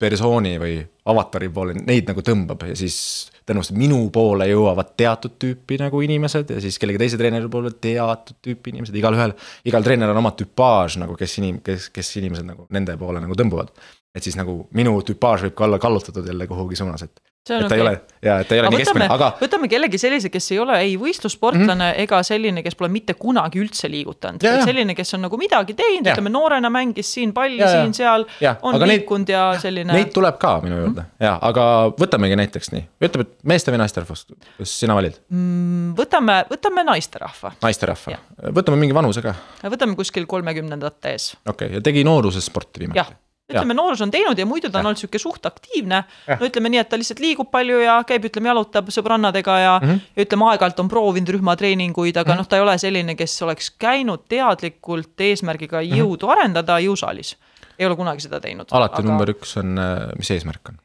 persooni või avatari poole neid nagu tõmbab ja siis tõenäoliselt minu poole jõuavad teatud tüüpi nagu inimesed ja siis kellegi teise treeneri poole teatud tüüpi inimesed, igalühel, igal treeneril on oma tüpaaž nagu, kes inim-, kes, kes inimesed nagu nende poole nagu tõmbuvad. et siis nagu minu tüpaaž võib ka olla kallutatud jälle kuhugi suunas, et. Et ta ei okei ole ja et ta ei ole aga nii keskmine, aga, võtame kellegi sellise, kes ei ole ei võistlussportlane mm -hmm. ega selline, kes pole mitte kunagi üldse liigutanud, vaid selline, kes on nagu midagi teinud, ütleme noorena mängis siin palli siin-seal, on aga neid- liikunud ja selline neid tuleb ka minu juurde. Ja, aga võtamegi näiteks nii, ütleme, et meeste või naisterahvas, kas sina valid? mm, võtame, võtame naisterahva, naisterahva, võtame mingi vanuse ka, võtame kuskil kolmekümnendate ees. okei okay., ja tegi nooruses sporti viimati. Ütleme, noorus on teinud ja muidu ta on Jah. olnud sihuke suht aktiivne. No ütleme nii, et ta lihtsalt liigub palju ja käib, ütleme, jalutab sõbrannadega ja mm, Mhm. -hmm. ja ütleme, aeg-ajalt on proovinud rühmatreeninguid, aga mm -hmm. noh, ta ei ole selline, kes oleks käinud teadlikult eesmärgiga jõudu arendada jõusaalis. ei ole kunagi seda teinud. Mhm. alati aga... number üks on, mis eesmärk on?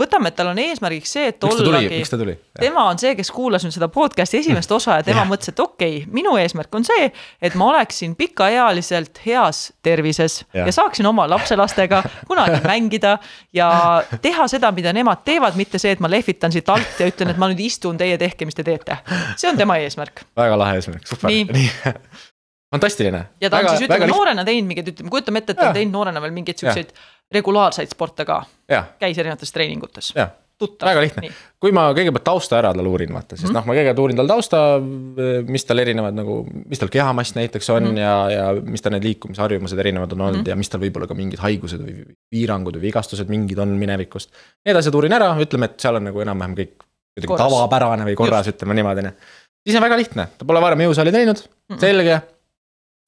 Võtame, et tal on eesmärgiks see, et ollagi tuli? tema on see, kes kuulas nüüd seda podcast'i esimest osa ja tema Jah. mõtles, et okei okay,, minu eesmärk on see, et ma oleksin pikaealiselt heas tervises ja, ja saaksin oma lapselastega kunagi mängida ja teha seda, mida nemad teevad, mitte see, et ma lehvitan siit alt ja ütlen, et ma nüüd istun, teie tehke, mis te teete. see on tema eesmärk väga lahe eesmärk, super, Nii. fantastiline. ja ta on siis ütleme noorena teinud mingeid, ütleme, kujutame ette, et ta on teinud noorena veel mingeid siukseid regulaarseid sporte ka, käis erinevates treeningutes. tuttav. väga lihtne. kui ma kõigepealt tausta ära tal uurin, vaata, siis mm -hmm. noh, ma kõigepealt uurin tal tausta, mis tal erinevad nagu, mis tal kehamass näiteks on mm -hmm. ja, ja mis tal need liikumisharjumused erinevad on olnud mm -hmm. ja mis tal võib-olla ka mingid haigused või piirangud või vigastused mingid on minevikust. Need asjad uurin ära, ütleme, et seal on nagu enam-vähem kõik kuidagi tavapärane või korras, ütleme niimoodi, onju. siis on väga lihtne, ta pole varem jõusaali teinud, selge.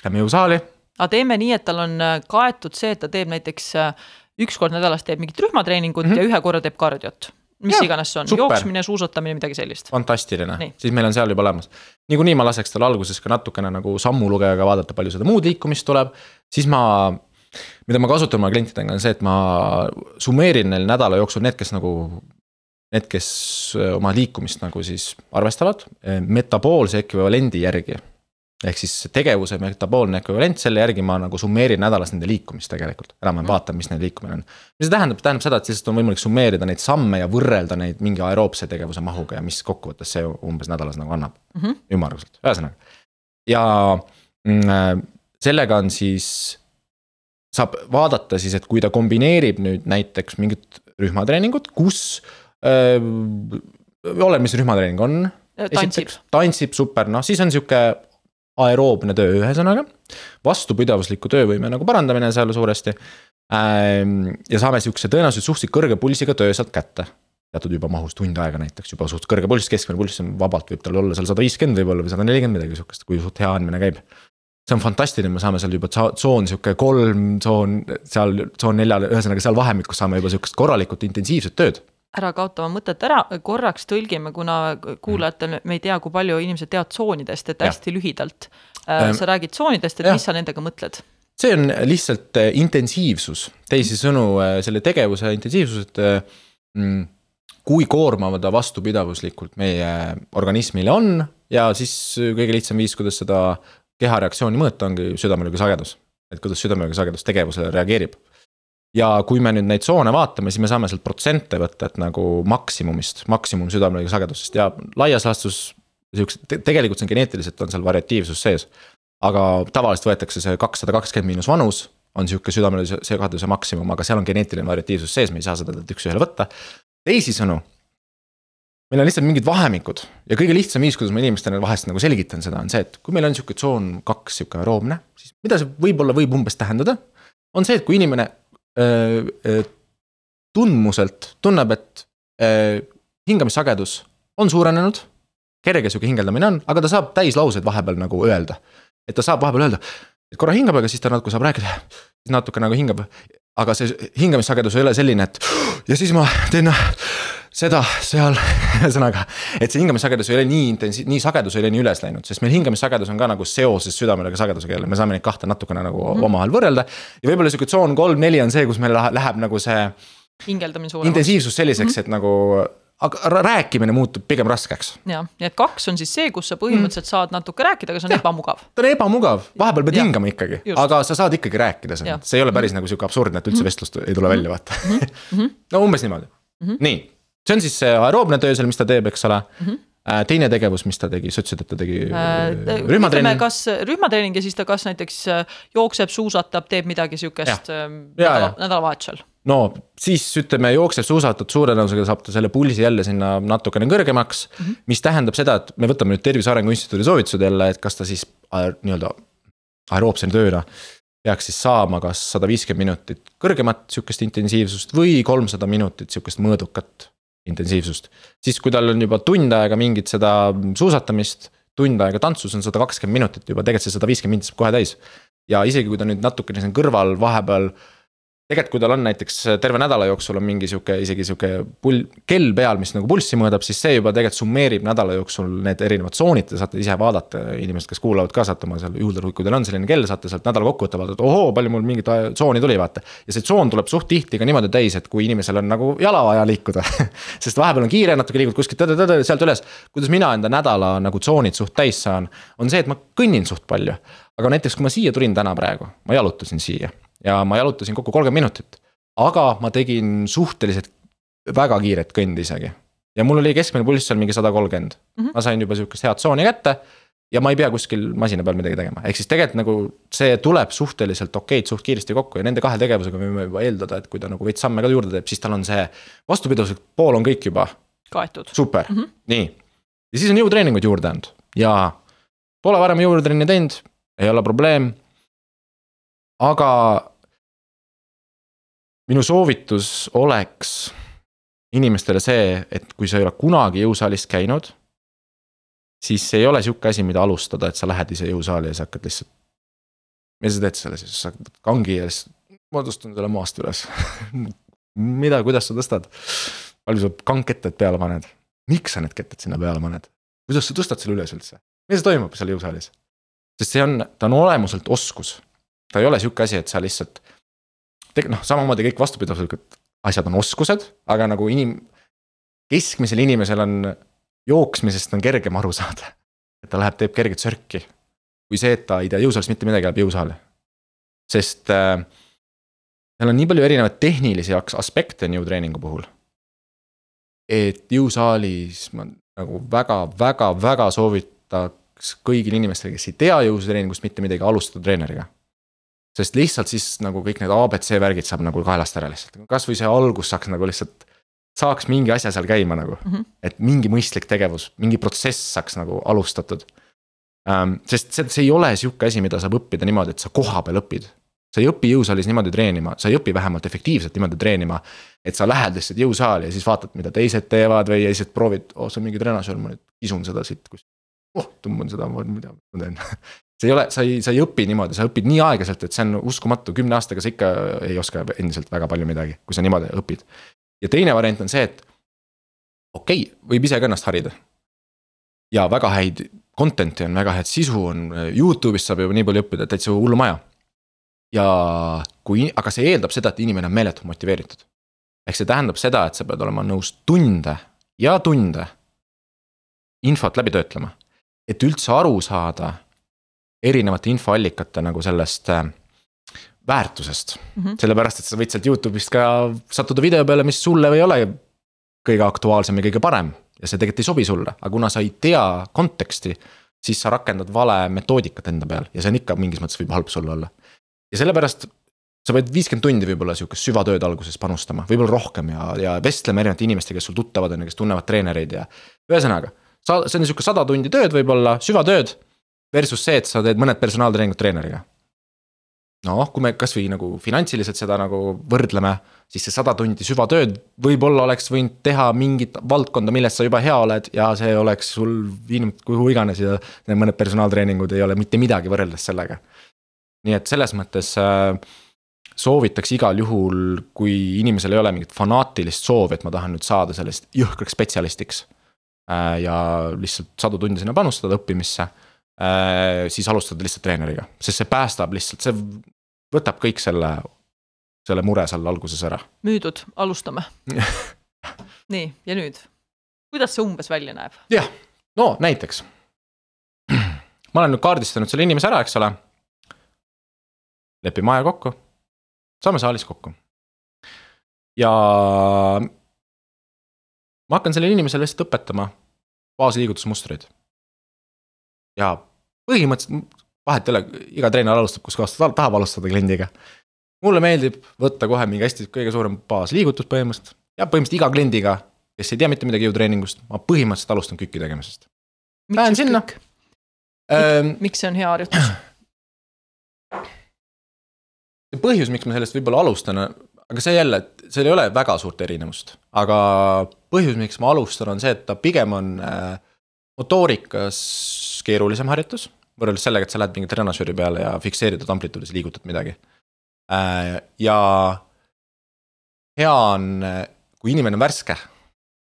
Lähme jõusaali, aga teeme nii, et tal on äh, kaetud see, et ta teeb näiteks äh, üks kord nädalas teeb mingit rühmatreeningut mm. -hmm. ja ühe korra teeb kardiot. mis Jaa, iganes see on, jooksmine, suusatamine, midagi sellist. fantastiline siis meil on seal juba olemas. niikuinii ma laseks tal alguses ka natukene nagu sammulugejaga vaadata, palju seda muud liikumist tuleb, siis ma. mida ma kasutan oma klientidega on see, et ma summeerin neil nädala jooksul need, kes nagu. Need, kes öö, oma liikumist nagu siis arvestavad eh, metaboolse ekvivalendi järgi. Ehk siis tegevuse metaboolne ekvivalent, selle järgi ma nagu summeerin nädalas nende liikumist tegelikult, enam-vähem vaatan, mis neil liikumine on. mis see tähendab, tähendab seda, et lihtsalt on võimalik summeerida neid samme ja võrrelda neid mingi aeroobse tegevuse mahuga ja mis kokkuvõttes see umbes nädalas nagu annab mm. -hmm., ümmarguselt, ühesõnaga. ja mm, äh, sellega on siis, saab vaadata siis, et kui ta kombineerib nüüd näiteks mingit rühmatreeningut, kus äh,. oleneb, mis rühmatreening on. tantsib. tantsib, super, noh siis on sihuke aeroobne töö, ühesõnaga. vastupidavusliku töövõime nagu parandamine seal suuresti. ja saame sihukese tõenäoliselt suhteliselt kõrge pulssiga töö sealt kätte. teatud juba mahus tund aega näiteks juba suht kõrge pulss, keskmine pulss on vabalt võib tal olla seal sada viiskümmend võib-olla või sada nelikümmend midagi sihukest, kui suht hea andmine käib. see on fantastiline, me saame seal juba tsoon sihuke kolm tsoon seal tsoon neljal, ühesõnaga seal vahemikus saame juba sihukest korralikult intensiivset tööd. Ära kaota oma mõtet ära, korraks tõlgime, kuna kuulajatel me ei tea, kui palju inimesed teavad tsoonidest, et hästi lühidalt. Ähm, sa räägid tsoonidest, et jah. mis sa nendega mõtled? see on lihtsalt äh, intensiivsus, teisisõnu äh, selle tegevuse intensiivsus, et äh, mm, kui koormav ta vastupidavuslikult meie organismile on ja siis äh, kõige lihtsam viis, kuidas seda kehareaktsiooni mõõta, ongi südamelõõga sagedus. et kuidas südamelõõga sagedus tegevusele reageerib. Ja kui me nüüd neid tsoone vaatame, siis me saame sealt protsente võtta, et nagu maksimumist, maksimum südamelõõga sagedusest ja laias laastus siukse, tegelikult see on geneetiliselt on seal variatiivsus sees aga tavaliselt võetakse see kakssada kakskümmend miinus vanus on sihuke südamelise segaduse maksimum, aga seal on geneetiline variatiivsus sees, me ei saa seda üks-ühele võtta. teisisõnu. meil on lihtsalt mingid vahemikud ja kõige lihtsam viis, kuidas ma inimestele vahest nagu selgitan seda, on see, et kui meil on sihuke tsoon kaks sihuke aeroobne, siis mida see võib-olla võib umbes tähendada. on see, et kui inimene tundmuselt tunneb, et hingamissagedus on suurenenud kerge sihuke hingeldamine on, aga ta saab täislauseid vahepeal nagu öelda. et ta saab vahepeal öelda, et korra hingab, aga siis ta natuke saab rääkida, siis natuke nagu hingab. aga see hingamissagedus ei ole selline, et ja siis ma teen seda seal, ühesõnaga, et see hingamissagedus ei ole nii intensiivne, nii sagedus ei ole nii üles läinud, sest meil hingamissagedus on ka nagu seoses südamelõõga sagedusega jälle, me saame neid kahte natukene nagu mm -hmm. omavahel võrrelda. ja võib-olla sihuke tsoon kolm-neli on see, kus meil läheb, nagu see intensiivsus selliseks mm, -hmm. et nagu, aga rääkimine muutub pigem raskeks. Jah, nii et kaks on siis see, kus sa põhimõtteliselt saad natuke rääkida, aga see on Jah. ebamugav. ta on ebamugav, vahepeal pead hingama ikkagi, aga sa saad ikkagi rääkida seda, see ei ole päris nagu sihuke absurdne, et üldse vestlust ei tule välja, vaata. Mhm. no umbes niimoodi, Mhm. nii, see on siis see aeroobne töö seal, mis ta teeb, eks ole. Äh, teine tegevus, mis ta tegi, sa ütlesid, et ta tegi äh, rühmatreening. kas rühmatreening ja siis ta kas näiteks jookseb, suusatab, teeb midagi sihukest nädala, nädalavahetusel? no siis ütleme, jookseb, suusatab, suure tõenäosusega saab ta selle pulsi jälle sinna natukene kõrgemaks mm. -hmm. mis tähendab seda, et me võtame nüüd Tervise Arengu Instituudi soovitused jälle, et kas ta siis nii-öelda aeroobse tööna peaks siis saama kas sada viiskümmend minutit kõrgemat sihukest intensiivsust või kolmsada minutit sihukest mõõdukat intensiivsust. siis, kui tal on juba tund aega mingit seda suusatamist, tund aega tantsus on sada kakskümmend minutit juba, tegelikult see sada viiskümmend minutit saab kohe täis. ja isegi kui ta nüüd natukene siin kõrval vahepeal tegelikult, kui tal on näiteks terve nädala jooksul on mingi sihuke, isegi sihuke pull, kell peal, mis nagu pulssi mõõdab, siis see juba tegelikult summeerib nädala jooksul need erinevad tsoonid, te saate ise vaadata, inimesed, kes kuulavad ka, saate oma seal juhul, kui teil on selline kell, saate sealt nädala kokku võtta, vaadata, ohoo, palju mul mingit tsooni tuli, vaata. ja see tsoon tuleb suht tihti ka niimoodi täis, et kui inimesel on nagu jala vaja liikuda sest vahepeal on kiire, natuke liigud kuskilt sealt üles. kuidas mina enda nädala nagu tsoonid suht täis saan, on see, et ma kõnnin suht palju. aga näiteks, kui ma siia tulin täna praegu, ma jalutasin siia ja ma jalutasin kokku kolmkümmend minutit. aga ma tegin suhteliselt väga kiiret kõndi isegi. ja mul oli keskmine pulss seal mingi sada kolmkümmend, mhm. ma sain juba sihukest head tsooni kätte. ja ma ei pea kuskil masina peal midagi tegema, ehk siis tegelikult nagu see tuleb suhteliselt okeid suht kiiresti kokku ja nende kahe tegevusega võime juba eeldada, et kui ta nagu veits samme ka juurde teeb, siis tal on see vastupidavuslik pool on kõik juba. kaetud. super mm, -hmm. nii. ja siis on jõutreeningud juurde andnud ja pole varem jõutrenni teinud, ei ole probleem aga minu soovitus oleks inimestele see, et kui sa ei ole kunagi jõusaalis käinud, siis ei ole sihuke asi, mida alustada, et sa lähed ise jõusaali ja sa hakkad lihtsalt. mis sa teed selle siis, sa hakkad kangi ja siis ma tõstan selle maast üles mida, kuidas sa tõstad? palju sa kangketted peale paned? miks sa need ketted sinna peale paned? kuidas sa tõstad selle üles üldse? mis toimub seal jõusaalis? sest see on, ta on olemuselt oskus ta ei ole sihuke asi, et sa lihtsalt. Noh, samamoodi kõik vastupidavuslikud asjad on oskused, aga nagu inim-, keskmisel inimesel on jooksmisest on kergem aru saada. et ta läheb, teeb kerget sörki. kui see, et ta ei tea jõusaalis mitte midagi, läheb jõusaali. sest äh, seal on nii palju erinevaid tehnilisi aspekte on jõutreeningu puhul. et jõusaalis ma nagu väga, väga, väga soovitaks kõigil inimestel, kes ei tea jõutreeningust mitte midagi, alustada treeneriga sest lihtsalt siis nagu kõik need abc värgid saab nagu kaelast ära lihtsalt, kasvõi see algus saaks nagu lihtsalt. saaks mingi asja seal käima nagu mm, -hmm. et mingi mõistlik tegevus, mingi protsess saaks nagu alustatud ähm,. sest see, see ei ole sihuke asi, mida saab õppida niimoodi, et sa kohapeal õpid. sa ei õpi jõusaalis niimoodi treenima, sa ei õpi vähemalt efektiivselt niimoodi treenima. et sa lähed lihtsalt jõusaali ja siis vaatad, mida teised teevad või ja siis proovid, oh see on mingi treenažöör, ma nüüd kisun seda siit kuskilt oh, tõmban seda, mida ma teen see ei ole, sa ei, sa ei õpi niimoodi, sa õpid nii aeglaselt, et see on uskumatu, kümne aastaga sa ikka ei oska endiselt väga palju midagi, kui sa niimoodi õpid. ja teine variant on see, et okei okay,, võib ise ka ennast harida. ja väga häid content'i on, väga head sisu on, Youtube'ist saab juba nii palju õppida, täitsa hullumaja. ja kui, aga see eeldab seda, et inimene on meeletult motiveeritud. ehk see tähendab seda, et sa pead olema nõus tunde ja tunde infot läbi töötlema. et üldse aru saada erinevate infoallikate nagu sellest äh, väärtusest mm. -hmm. sellepärast, et sa võid sealt Youtube'ist ka sattuda video peale, mis sulle ei ole kõige aktuaalsem ja kõige parem. ja see tegelikult ei sobi sulle, aga kuna sa ei tea konteksti, siis sa rakendad vale metoodikat enda peal ja see on ikka mingis mõttes võib halb sulle olla. ja sellepärast sa pead viiskümmend tundi võib-olla sihukest süvatööd alguses panustama, võib-olla rohkem ja, ja vestlema erinevate inimestega, kes sul tuttavad on ja kes tunnevad treenereid ja. ühesõnaga, sa, see on sihuke sada tundi tööd võib-olla, süvatööd Versus see, et sa teed mõned personaaltreeningud treeneriga. noh, kui me kasvõi nagu finantsiliselt seda nagu võrdleme, siis see sada tundi süvatööd võib-olla oleks võinud teha mingit valdkonda, milles sa juba hea oled ja see oleks sul viinud kuhu iganes ja need mõned personaaltreeningud ei ole mitte midagi võrreldes sellega. nii et selles mõttes äh, soovitaks igal juhul, kui inimesel ei ole mingit fanaatilist soovi, et ma tahan nüüd saada sellest jõhkraks spetsialistiks. Äh, ja lihtsalt sadu tunde sinna panustada õppimisse siis alustada lihtsalt treeneriga, sest see päästab lihtsalt, see võtab kõik selle, selle mure seal alguses ära. müüdud, alustame nii, ja nüüd, kuidas see umbes välja näeb? jah, no näiteks. ma olen nüüd kaardistanud selle inimese ära, eks ole. lepime aja kokku, saame saalis kokku. ja ma hakkan sellele inimesele lihtsalt õpetama baasliigutusmustreid. Ja põhimõtteliselt vahet ei ole, iga treener alustab, kus kohast ta tahab alustada kliendiga. mulle meeldib võtta kohe mingi hästi kõige suurem baasliigutus põhimõtteliselt ja põhimõtteliselt iga kliendiga, kes ei tea mitte midagi jõutreeningust, ma põhimõtteliselt alustan kükki tegemisest. Lähen sinna. Ähm, miks see on hea harjutus? see põhjus, miks ma sellest võib-olla alustan, aga see jälle, et seal ei ole väga suurt erinevust, aga põhjus, miks ma alustan, on see, et ta pigem on äh, motoorikas keerulisem harjutus. võrreldes sellega, et sa lähed mingi treenažööri peale ja fikseeritud amplituudis liigutad midagi äh,. ja hea on, kui inimene on värske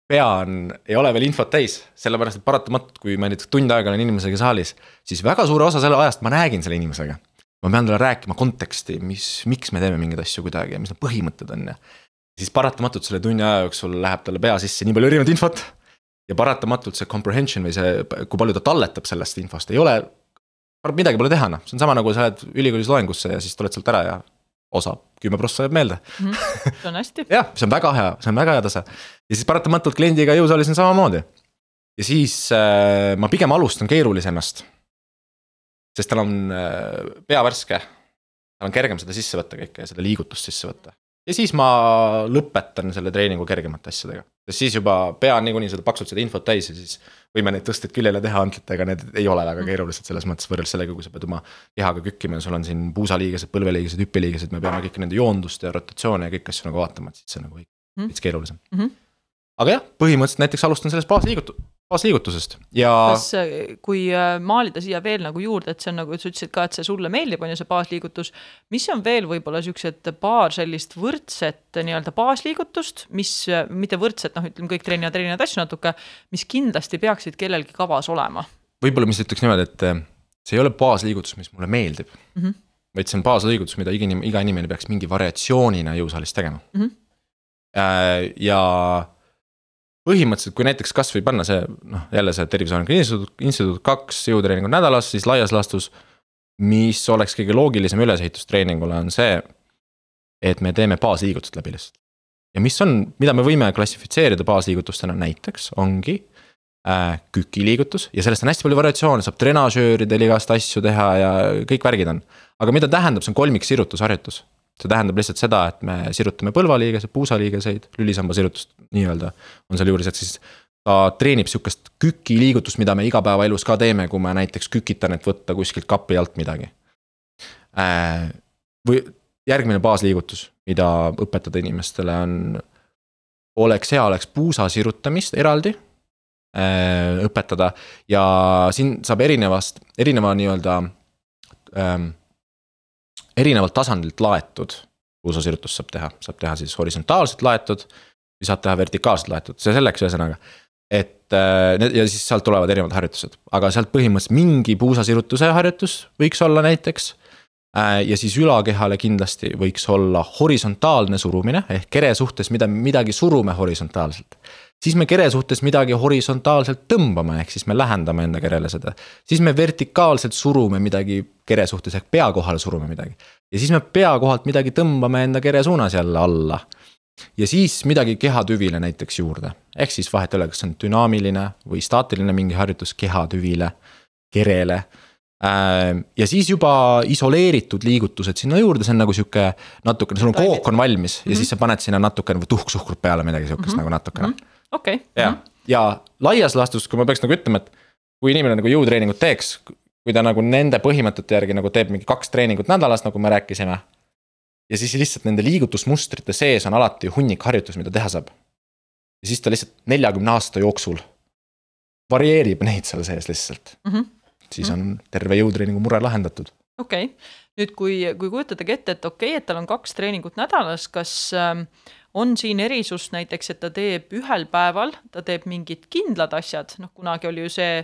pea on, ei ole veel infot täis, sellepärast et paratamatult, kui ma näiteks tund aega olen inimesega saalis, siis väga suure osa selle ajast ma räägin selle inimesega. ma pean talle rääkima konteksti, mis, miks me teeme mingeid asju kuidagi ja mis need põhimõtted on ja. siis paratamatult selle tunni aja jooksul läheb talle pea sisse nii palju erinevat infot. Ja paratamatult see comprehension või see, kui palju ta talletab sellest infost, ei ole. midagi pole teha, noh, see on sama nagu sa lähed ülikoolis loengusse ja siis tuled sealt ära ja osa, kümme prossa jääb meelde mm. -hmm. see on hästi jah, see on väga hea, see on väga hea tase. ja siis paratamatult kliendiga jõusaalis on samamoodi. ja siis äh, ma pigem alustan keerulisemast. sest tal on äh, pea värske. tal on kergem seda sisse võtta kõike ja seda liigutust sisse võtta. Ja siis ma lõpetan selle treeningu kergemate asjadega. sest siis juba pea on niikuinii seda paksult seda infot täis ja siis võime neid tõsteid küljele teha antlitega, need ei ole väga keerulised selles mõttes võrreldes sellega, kui sa pead oma kehaga kükkima ja sul on siin puusaliigesed, põlveliigesed, hüppeliigesed, me peame kõiki nende joondust ja rotatsioone ja kõiki asju nagu vaatama, et siis see on nagu mhm. veits keerulisem mm. -hmm. aga jah, põhimõtteliselt näiteks alustan sellest baasliigutu-, baasliigutusest ja. kas, kui äh, maalida siia veel nagu juurde, et see on nagu sa ütlesid ka, et see sulle meeldib, on ju see baasliigutus. mis on veel võib-olla siuksed paar sellist võrdset nii-öelda baasliigutust, mis, mitte võrdset, noh, ütleme kõik treenivad erinevaid asju natuke, mis kindlasti peaksid kellelgi kavas olema? võib-olla, mis ütleks niimoodi, et äh, see ei ole baasliigutus, mis mulle meeldib mm. -hmm. vaid see on baasliigutus, mida iga inimene, iga inimene peaks mingi variatsioonina jõusaalis tegema mm. -hmm. ja põhimõtteliselt, kui näiteks kasvõi panna see noh, jälle see Tervise Arengu Instituut, instituut kaks jõutreeningut nädalas, siis laias laastus. mis oleks kõige loogilisem ülesehitus treeningule, on see, et me teeme baasliigutused läbi lihtsalt. ja mis on, mida me võime klassifitseerida baasliigutustena näiteks, ongi äh, kükiliigutus ja sellest on hästi palju variatsioone, saab trenažööridel igast asju teha ja kõik värgid on. aga mida tähendab, see on kolmiksirutusharjutus see tähendab lihtsalt seda, et me sirutame põlvaliigeseid, puusaliigeseid, lülisamba sirutust nii-öelda on sealjuures, et siis ta treenib sihukest kükiliigutust, mida me igapäevaelus ka teeme, kui me näiteks kükitan, et võtta kuskilt kapi alt midagi. Äh, või järgmine baasliigutus, mida õpetada inimestele on, oleks hea, oleks puusa sirutamist eraldi äh, õpetada ja siin saab erinevast, erineva nii-öelda ähm, erinevalt tasandilt laetud puusasirutust saab teha, saab teha siis horisontaalselt laetud. või saab teha vertikaalselt laetud, see selleks ühesõnaga. et äh, ja siis sealt tulevad erinevad harjutused, aga sealt põhimõtteliselt mingi puusasirutuse harjutus võiks olla näiteks. Äh, ja siis ülakehale kindlasti võiks olla horisontaalne surumine ehk kere suhtes, mida, midagi surume horisontaalselt siis me kere suhtes midagi horisontaalselt tõmbame, ehk siis me lähendame enda kerele seda. siis me vertikaalselt surume midagi kere suhtes ehk pea kohale surume midagi. ja siis me pea kohalt midagi tõmbame enda kere suunas jälle alla. ja siis midagi kehatüvile näiteks juurde, ehk siis vahet ei ole, kas see on dünaamiline või staatiline mingi harjutus kehatüvile, kerele ja siis juba isoleeritud liigutused sinna juurde, see on nagu sihuke natukene, sul on kook on valmis ja mm -hmm. siis sa paned sinna natukene tuhksuhkrut peale, midagi sihukest mm -hmm. nagu natukene mm. -hmm okei okay.. jah, mhm. ja laias laastus, kui ma peaks nagu ütlema, et kui inimene nagu jõutreeningut teeks, kui ta nagu nende põhimõtete järgi nagu teeb mingi kaks treeningut nädalas, nagu me rääkisime. ja siis lihtsalt nende liigutusmustrite sees on alati hunnik harjutus, mida teha saab. ja siis ta lihtsalt neljakümne aasta jooksul varieerib neid seal sees lihtsalt mm. -hmm. siis on terve jõutreeningu mure lahendatud. okei okay., nüüd kui, kui kujutadagi ette, et okei okay,, et tal on kaks treeningut nädalas, kas äh, on siin erisust näiteks, et ta teeb ühel päeval, ta teeb mingid kindlad asjad, noh, kunagi oli ju see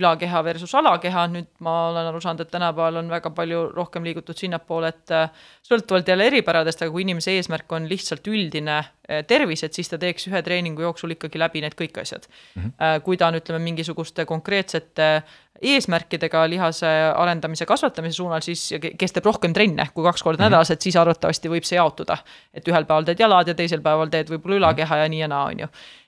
ülakeha versus alakeha, nüüd ma olen aru saanud, et tänapäeval on väga palju rohkem liigutud sinnapoole, et äh, sõltuvalt jälle eripäradest, aga kui inimese eesmärk on lihtsalt üldine äh, tervis, et siis ta teeks ühe treeningu jooksul ikkagi läbi need kõik asjad mm. -hmm. kui ta on, ütleme, mingisuguste konkreetsete eesmärkidega lihase arendamise, kasvatamise suunal, siis kes teeb rohkem trenne kui kaks korda mm -hmm. nädalas, et siis arvatavasti võib see jaotuda. et ühel päeval teed jalad ja teisel päeval teed võib-olla ülakeha ja nii ja naa, on ju.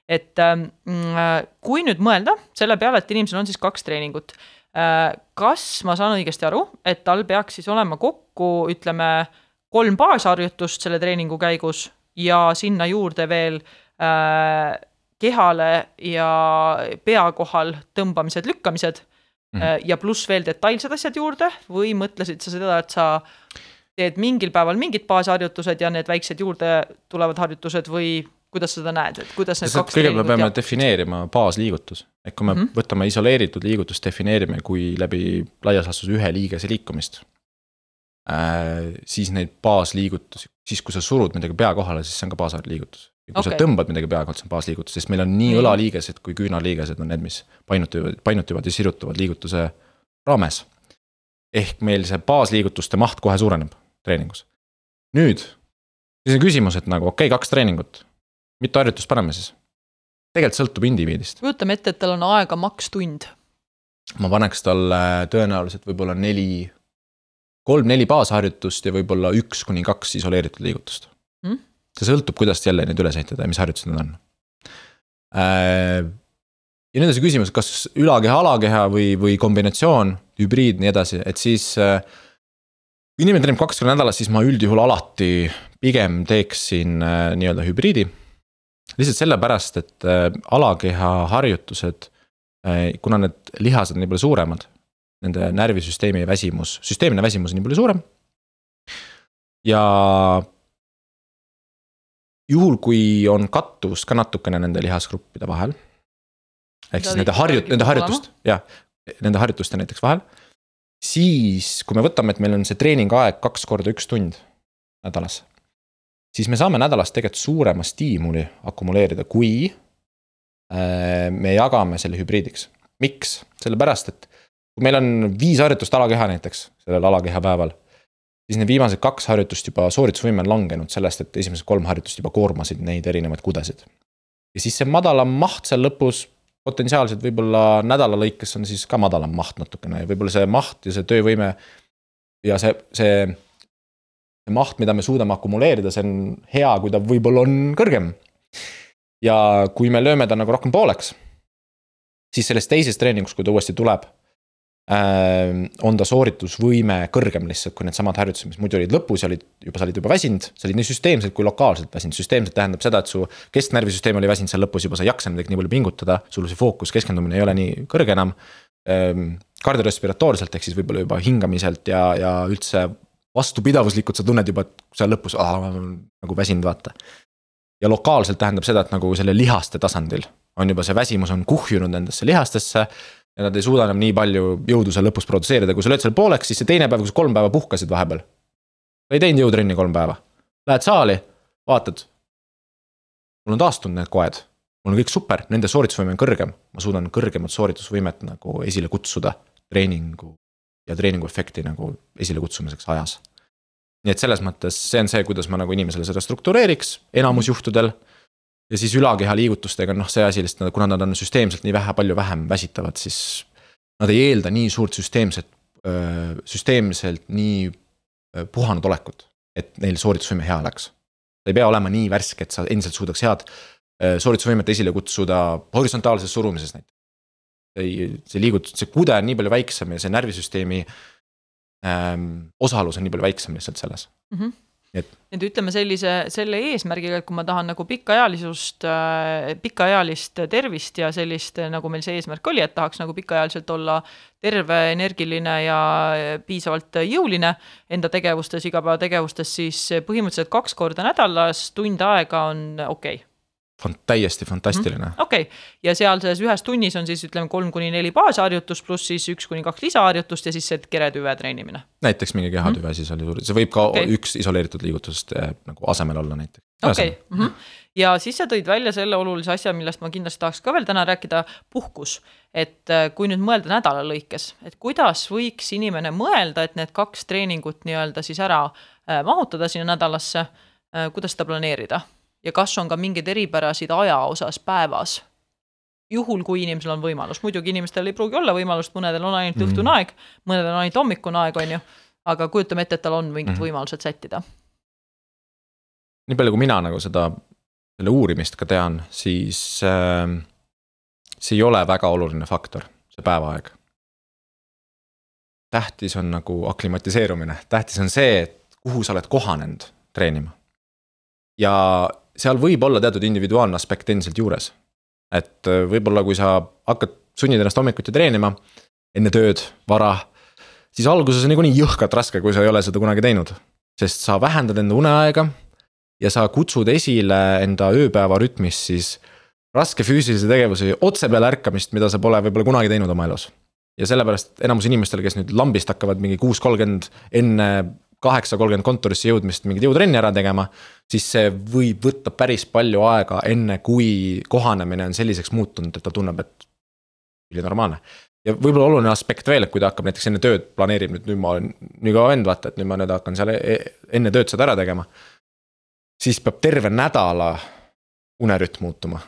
et ähm, äh, kui nüüd mõelda selle peale, et inimesel on siis kaks treeningut äh,, kas ma saan õigesti aru, et tal peaks siis olema kokku, ütleme, kolm baasharjutust selle treeningu käigus ja sinna juurde veel äh, kehale ja pea kohal tõmbamised, lükkamised mm -hmm. ja pluss veel detailsed asjad juurde või mõtlesid sa seda, et sa teed mingil päeval mingid baasharjutused ja need väiksed juurde tulevad harjutused või kuidas sa seda näed, et kuidas need kaks kõigepealt me peame ja... defineerima baasliigutus, et kui me mm -hmm. võtame isoleeritud liigutust, defineerime kui läbi laias laastus ühe liigese liikumist äh,. siis neid baasliigutusi, siis kui sa surud midagi pea kohale, siis see on ka baasliigutus ja kui okay. sa tõmbad midagi pea kohalt, see on baasliigutus, sest meil on nii õlaliigesed kui küünarliigesed on need, mis painutuvad, painutuvad ja sirutuvad liigutuse raames. ehk meil see baasliigutuste maht kohe suureneb treeningus. nüüd, siis on küsimus, et nagu okei okay,, kaks treeningut, mitu harjutust paneme siis? tegelikult sõltub indiviidist. kujutame ette, et tal on aega maks tund. ma paneks talle tõenäoliselt võib-olla neli, kolm-neli baasharjutust ja võib-olla üks kuni kaks isoleeritud liigutust see sõltub, kuidas jälle neid üles ehitada ja mis harjutused need on. Äh, ja nüüd on see küsimus, kas ülakeha, alakeha või, või kombinatsioon, hübriid, nii edasi, et siis. Äh, kui inimene treenib kaks korda nädalas, siis ma üldjuhul alati pigem teeksin äh, nii-öelda hübriidi. lihtsalt sellepärast, et alakeha harjutused, kuna need lihased on nii palju suuremad. Nende närvisüsteemi väsimus, süsteemne väsimus on nii palju suurem. ja juhul, kui on kattuvust ka natukene nende lihasgruppide vahel. ehk siis nende harjut-, nende harjutust, jah, nende harjutuste näiteks vahel. siis, kui me võtame, et meil on see treeningaeg kaks korda üks tund nädalas. siis me saame nädalas tegelikult suurema stiimuli akumuleerida, kui äh, me jagame selle hübriidiks. miks? sellepärast, et kui meil on viis harjutust alakeha näiteks sellel alakeha päeval siis need viimased kaks harjutust juba sooritusvõime on langenud sellest, et esimesed kolm harjutust juba koormasid neid erinevaid kudesid. ja siis see madalam maht seal lõpus potentsiaalselt võib-olla nädala lõikes on siis ka madalam maht natukene ja võib-olla see maht ja see töövõime. ja see, see, see maht, mida me suudame akumuleerida, see on hea, kui ta võib-olla on kõrgem. ja kui me lööme ta nagu rohkem pooleks. siis selles teises treeningus, kui ta uuesti tuleb on ta sooritusvõime kõrgem lihtsalt kui needsamad harjutused, mis muidu olid lõpus ja olid juba, sa olid juba väsinud, sa olid nii süsteemselt kui lokaalselt väsinud, süsteemselt tähendab seda, et su kesknärvisüsteem oli väsinud seal lõpus juba, sa ei jaksanud nii palju pingutada, sul see fookus, keskendumine ei ole nii kõrge enam. Ähm, kardiorespiratoorselt ehk siis võib-olla juba hingamiselt ja, ja üldse vastupidavuslikult sa tunned juba, et seal lõpus nagu väsinud, vaata. ja lokaalselt tähendab seda, et nagu selle lihaste tasandil on juba see väsimus on kuhjunud nendesse lihastesse ja nad ei suuda enam nii palju jõudu seal lõpus produtseerida, kui sa lööd selle pooleks, siis see teine päev, kui sa kolm päeva puhkasid vahepeal. sa ei teinud jõutrenni kolm päeva, lähed saali, vaatad. mul on taastunud need koed, mul on kõik super, nende sooritusvõime on kõrgem, ma suudan kõrgemat sooritusvõimet nagu esile kutsuda treeningu ja treeningu efekti nagu esile kutsumiseks ajas. nii et selles mõttes see on see, kuidas ma nagu inimesele seda struktureeriks, enamus juhtudel ja siis ülakeha liigutustega on noh, see asi lihtsalt, kuna nad on süsteemselt nii vähe, palju vähem väsitavad, siis. Nad ei eelda nii suurt süsteemset, süsteemselt nii puhanud olekut, et neil sooritusvõime hea oleks. ta ei pea olema nii värske, et sa endiselt suudaks head sooritusvõimet esile kutsuda horisontaalses surumises näiteks. ei, see liigutus, see kude on nii palju väiksem ja see närvisüsteemi ähm, osalus on nii palju väiksem lihtsalt selles mm. -hmm et. et ütleme sellise, selle eesmärgiga, et kui ma tahan nagu pikaealisust äh,, pikaajalist tervist ja sellist, nagu meil see eesmärk oli, et tahaks nagu pikaajaliselt olla terve, energiline ja piisavalt jõuline enda tegevustes, igapäevategevustes, siis põhimõtteliselt kaks korda nädalas tund aega on okei okay Fant-, täiesti fantastiline. Mhm. okei, ja seal selles ühes tunnis on siis ütleme kolm kuni neli baasharjutust pluss siis üks kuni kaks lisaharjutust ja siis see keretüve treenimine. näiteks mingi kehatüve mm -hmm. siis oli suur, see võib ka okay. üks isoleeritud liigutusest eh, nagu asemel olla näiteks. okei okay. -hmm. ja siis sa tõid välja selle olulise asja, millest ma kindlasti tahaks ka veel täna rääkida, puhkus. et eh, kui nüüd mõelda nädala lõikes, et kuidas võiks inimene mõelda, et need kaks treeningut nii-öelda siis ära eh, mahutada sinna nädalasse, kuidas seda planeerida ja kas on ka mingeid eripärasid aja osas päevas? juhul, kui inimesel on võimalus, muidugi inimestel ei pruugi olla võimalust, mõnedel on ainult Mhm. õhtune aeg, mõnedel on ainult hommikune aeg, on ju. aga kujutame ette, et tal on mingid Mhm. võimalused sättida. nii palju, kui mina nagu seda, selle uurimist ka tean, siis äh, see ei ole väga oluline faktor, see päevaaeg. tähtis on nagu aklimatiseerumine, tähtis on see, et kuhu sa oled kohanenud treenima. ja seal võib olla teatud individuaalne aspekt endiselt juures. et äh, võib-olla, kui sa hakkad, sunnid ennast hommikuti treenima enne tööd, vara, siis alguses on niikuinii jõhkralt raske, kui sa ei ole seda kunagi teinud. sest sa vähendad enda uneaega ja sa kutsud esile enda ööpäeva rütmis siis raske füüsilise tegevuse otse peale ärkamist, mida sa pole võib-olla kunagi teinud oma elus. ja sellepärast enamus inimestel, kes nüüd lambist hakkavad mingi kuus kolmkümmend enne kaheksa kolmkümmend kontorisse jõudmist mingit jõutrenni ära tegema. siis see võib võtta päris palju aega, enne kui kohanemine on selliseks muutunud, et ta tunneb, et ülinormaalne. ja võib-olla oluline aspekt veel, et kui ta hakkab näiteks enne tööd planeerib, nüüd, nüüd ma olen nii kaua vend, vaata, et nüüd ma nüüd hakkan seal e- enne tööd seda ära tegema. siis peab terve nädala unerütm muutuma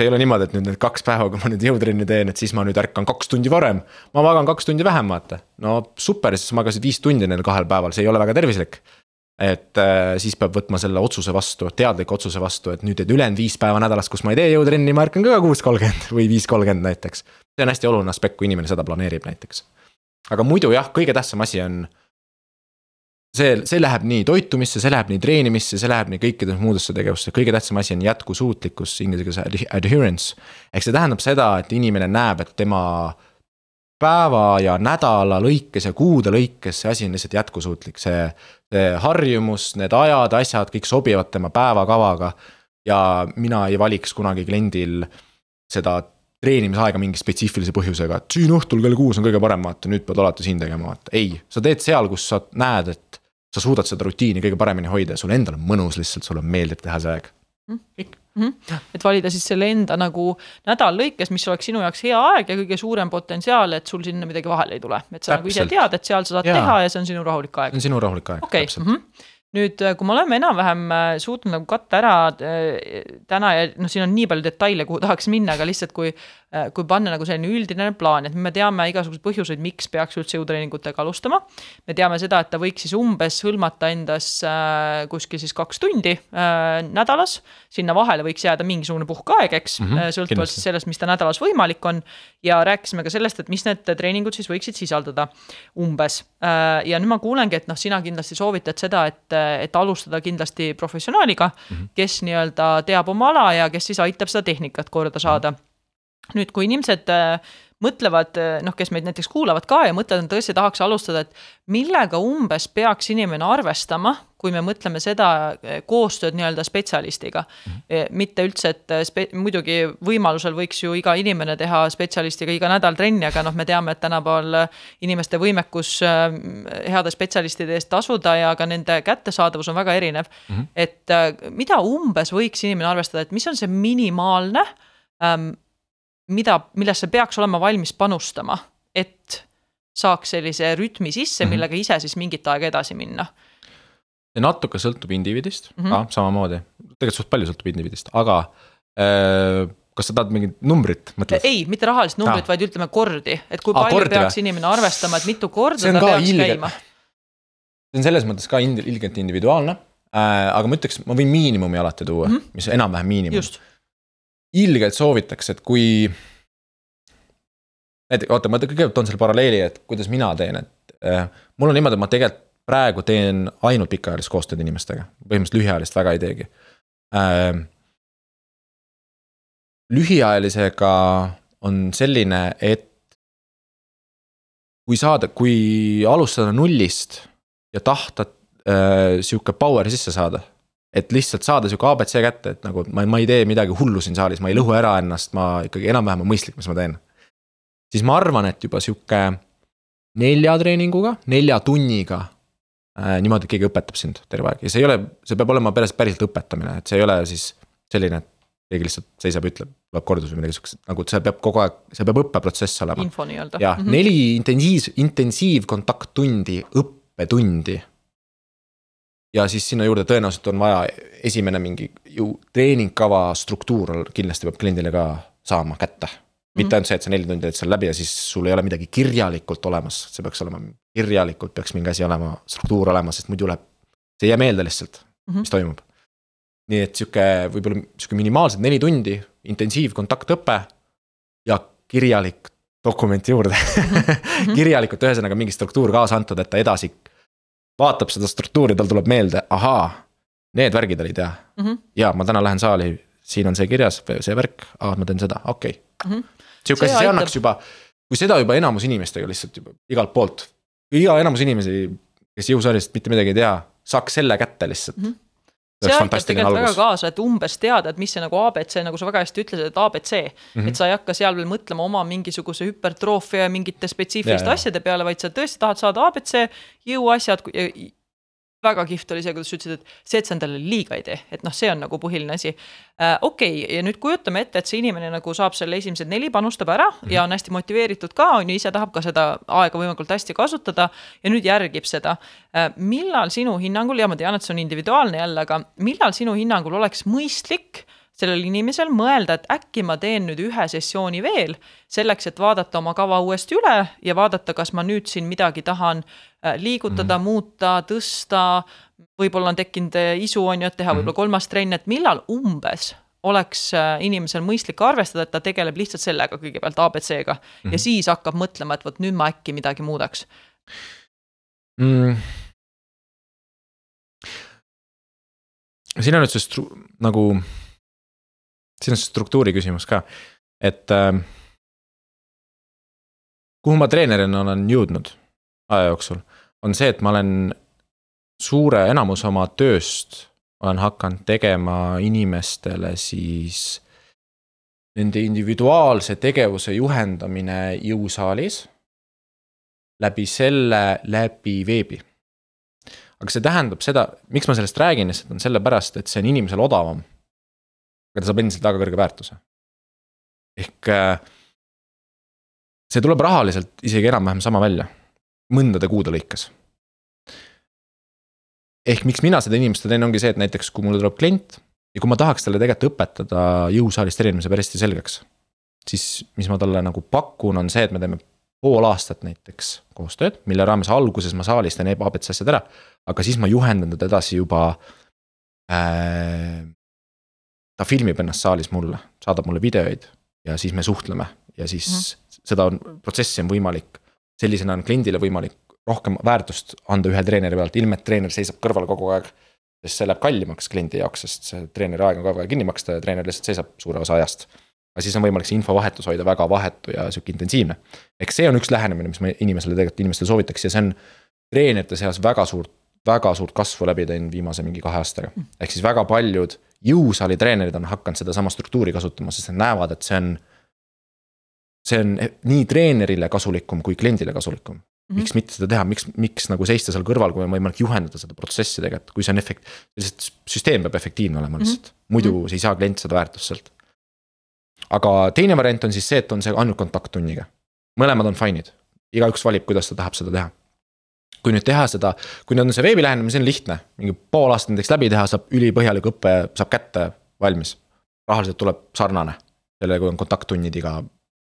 see ei ole niimoodi, et nüüd need kaks päeva, kui ma nüüd jõutrenni teen, et siis ma nüüd ärkan kaks tundi varem. ma magan kaks tundi vähem, vaata. no super, siis magasid viis tundi nendel kahel päeval, see ei ole väga tervislik. et äh, siis peab võtma selle otsuse vastu, teadliku otsuse vastu, et nüüd, et ülejäänud viis päeva nädalas, kus ma ei tee jõutrenni, ma ärkan ka kuus kolmkümmend või viis kolmkümmend näiteks. see on hästi oluline aspekt, kui inimene seda planeerib näiteks. aga muidu jah, kõige tähtsam asi on see, see läheb nii toitumisse, see läheb nii treenimisse, see läheb nii kõikidesse muudesse tegevustesse, kõige tähtsam asi on jätkusuutlikkus, inglise keeles ad- adherence. ehk see tähendab seda, et inimene näeb, et tema päeva ja nädala lõikes ja kuude lõikes see asi on lihtsalt jätkusuutlik, see. see harjumus, need ajad, asjad, kõik sobivad tema päevakavaga. ja mina ei valiks kunagi kliendil seda treenimisaega mingi spetsiifilise põhjusega, et siin õhtul kell kuus on kõige parem, vaata nüüd pead alati siin tegema, vaata, ei. sa teed seal, kus sa näed, et sa suudad seda rutiini kõige paremini hoida ja sul endal on mõnus lihtsalt, sulle meeldib teha see aeg. kõik. et valida siis selle enda nagu nädala lõikes, mis oleks sinu jaoks hea aeg ja kõige suurem potentsiaal, et sul sinna midagi vahele ei tule, et sa nagu ise Täpselt. tead, et seal sa saad Jaa. teha ja see on sinu rahulik aeg. see on sinu rahulik aeg, okei täpselt. okay., nüüd kui me oleme enam-vähem äh, suutnud nagu katta ära äh, täna ja noh, siin on nii palju detaile, kuhu tahaks minna, aga lihtsalt kui äh, kui panna nagu selline üldine plaan, et me teame igasuguseid põhjuseid, miks peaks üldse jõutreeningutega alustama. me teame seda, et ta võiks siis umbes hõlmata endas äh, kuskil siis kaks tundi äh, nädalas. sinna vahele võiks jääda mingisugune puhkeaeg, eks mm, -hmm, sõltuvalt siis sellest, mis ta nädalas võimalik on. ja rääkisime ka sellest, et mis need treeningud siis võiksid sisaldada umbes. Äh, ja nüüd ma kuulengi, et noh, sina kindlasti soovitad seda, et, et alustada kindlasti professionaaliga mm, -hmm. kes nii-öelda teab oma ala ja kes siis aitab seda tehnikat korda saada. Nüüd, kui inimesed äh, mõtlevad, noh, kes meid näiteks kuulavad ka ja mõtlevad, et tõesti tahaks alustada, et millega umbes peaks inimene arvestama, kui me mõtleme seda eh, koostööd nii-öelda spetsialistiga mm. -hmm. mitte üldse, et muidugi võimalusel võiks ju iga inimene teha spetsialistiga iga nädal trenni, aga noh, me teame, et tänapäeval inimeste võimekus heade spetsialistide eest tasuda ja ka nende kättesaadavus on väga erinev mm. -hmm. et mida umbes võiks inimene arvestada, et mis on see minimaalne ähm, mida, millesse peaks olema valmis panustama, et saaks sellise rütmi sisse, Mhm. millega ise siis mingit aega edasi minna. natuke sõltub indiviidist mm. -hmm. ka samamoodi, tegelikult suht palju sõltub indiviidist, aga äh, kas sa tahad mingit numbrit, mõtled? ei, mitte rahalist numbrit Ah. vaid ütleme kordi, et kui Ah, palju kordi peaks või? inimene arvestama, et mitu korda ta peaks ilge- käima. see on selles mõttes ka ilgelt individuaalne äh,, aga ma ütleks, ma võin miinimumi alati tuua mm. -hmm. mis on enam-vähem miinimum. Ilgelt soovitaks, et kui. näiteks, oota, ma kõigepealt toon selle paralleeli, et kuidas mina teen, et äh, mul on niimoodi, et ma tegelikult praegu teen ainult pikaajalist koostööd inimestega, põhimõtteliselt lühiajalist väga ei teegi äh,. lühiajalisega on selline, et kui saada, kui alustada nullist ja tahta äh, sihuke power'i sisse saada et lihtsalt saada sihuke abc kätte, et nagu ma, ma ei tee midagi hullu siin saalis, ma ei lõhu ära ennast, ma ikkagi enam-vähem on mõistlik, mis ma teen. siis ma arvan, et juba sihuke nelja treeninguga, nelja tunniga äh,. niimoodi, et keegi õpetab sind terve aeg ja see ei ole, see peab olema päris, päriselt õpetamine, et see ei ole siis selline, et keegi lihtsalt seisab ütleb, loeb kordus või midagi siukest, nagu see peab kogu aeg, see peab õppeprotsess olema. info nii-öelda. jah mm -hmm., neli intensiiv, intensiivkontakttundi, õppetundi. Ja siis sinna juurde tõenäoliselt on vaja esimene mingi ju treeningkava struktuur kindlasti peab kliendile ka saama kätte. mitte ainult see, et sa neli tundi teed selle läbi ja siis sul ei ole midagi kirjalikult olemas, see peaks olema, kirjalikult peaks mingi asi olema, struktuur olema, sest muidu läheb. see ei jää meelde lihtsalt mm, -hmm. mis toimub. nii et sihuke võib-olla sihuke minimaalselt neli tundi intensiivkontaktõpe ja kirjalik dokument juurde. -hmm. kirjalikult, ühesõnaga mingi struktuur kaasa antud, et ta edasi vaatab seda struktuuri, tal tuleb meelde, ahaa, need värgid olid jah mm -hmm. ja ma täna lähen saali siin on see kirjas, see värk, aa, ma teen seda, okei okay. mm -hmm.. sihuke asi, see aitab... annaks juba, kui seda juba enamus inimestega lihtsalt juba igalt poolt, iga enamus inimesi, kes jõusaalist mitte midagi ei tea, saaks selle kätte lihtsalt mm. -hmm see aitab tegelikult algus. väga kaasa, et umbes teada, et mis see nagu abc, nagu sa väga hästi ütlesid, et abc mm. -hmm. et sa ei hakka seal veel mõtlema oma mingisuguse hüpertroofia ja mingite spetsiifiliste asjade peale, vaid sa tõesti tahad saada abc jõuasjad väga kihvt oli see, kuidas sa ütlesid, et see, et sa endale liiga ei tee, et noh, see on nagu põhiline asi äh,. okei okay,, ja nüüd kujutame ette, et see inimene nagu saab selle esimesed neli, panustab ära mm -hmm. ja on hästi motiveeritud ka, on ju, ise tahab ka seda aega võimalikult hästi kasutada. ja nüüd järgib seda äh,. millal sinu hinnangul ja ma tean, et see on individuaalne jälle, aga millal sinu hinnangul oleks mõistlik sellel inimesel mõelda, et äkki ma teen nüüd ühe sessiooni veel, selleks, et vaadata oma kava uuesti üle ja vaadata, kas ma nüüd siin midagi tahan Äh, liigutada mm, -hmm. muuta, tõsta, võib-olla on tekkinud äh, isu, on ju, et teha -hmm. võib-olla kolmas trenn, et millal umbes oleks äh, inimesel mõistlik arvestada, et ta tegeleb lihtsalt sellega kõigepealt abc-ga mm -hmm. ja mhm. siis hakkab mõtlema, et vot nüüd ma äkki midagi muudaks mm.. siin on nüüd see nagu, siin on struktuuri küsimus ka, et äh, kuhu ma treenerina olen jõudnud aja jooksul, on see, et ma olen suure enamus oma tööst olen hakanud tegema inimestele siis nende individuaalse tegevuse juhendamine jõusaalis. läbi selle, läbi veebi. aga see tähendab seda, miks ma sellest räägin, lihtsalt on sellepärast, et see on inimesele odavam. Aga ta saab endiselt väga kõrge väärtuse. ehk äh, see tuleb rahaliselt isegi enam-vähem sama välja mõndade kuude lõikes. ehk miks mina seda inimestele teen, ongi see, et näiteks kui mulle tuleb klient ja kui ma tahaks talle tegelikult õpetada jõusaalist erinemise päris hästi selgeks. siis, mis ma talle nagu pakun, on see, et me teeme pool aastat näiteks koostööd, mille raames alguses ma saalis teen abc asjad ära. aga siis ma juhendan teda edasi juba äh,. Ta filmib ennast saalis mulle, saadab mulle videoid ja siis me suhtleme ja siis mm -hmm. seda on, protsessi on võimalik sellisena on kliendile võimalik rohkem väärtust anda ühe treeneri pealt, ilma et treener seisab kõrval kogu aeg. sest see läheb kallimaks kliendi jaoks, sest see treeneri aeg on ka vaja kinni maksta ja treener lihtsalt seisab suure osa ajast. aga siis on võimalik see infovahetus hoida väga vahetu ja sihuke intensiivne. eks see on üks lähenemine, mis ma inimesele tegelikult inimestele soovitaks ja see on treenerite seas väga suurt, väga suurt kasvu läbi teinud viimase mingi kahe aastaga. ehk siis väga paljud jõusaali treenerid on hakanud sedasama struktuuri kasutama, sest nad näevad, et see on see on nii treenerile kasulikum kui kliendile kasulikum mm. -hmm. miks mitte seda teha, miks, miks nagu seista seal kõrval, kui on võimalik juhendada seda protsessi tegelikult, kui see on efekt-, lihtsalt süsteem peab efektiivne olema mhm. lihtsalt mm, -hmm. muidu mm -hmm. ei saa klient seda väärtust sealt. aga teine variant on siis see, et on see ainult kontakttunniga. mõlemad on fine'id, igaüks valib, kuidas ta tahab seda teha. Kui nüüd teha seda, kui nüüd on see veebi lähenemine, see on lihtne, mingi pool aastat näiteks läbi teha, saab ülipõhjalik õpe, saab kätte, valmis. rahaliselt tuleb sarnane, sellega on kontakttunnid iga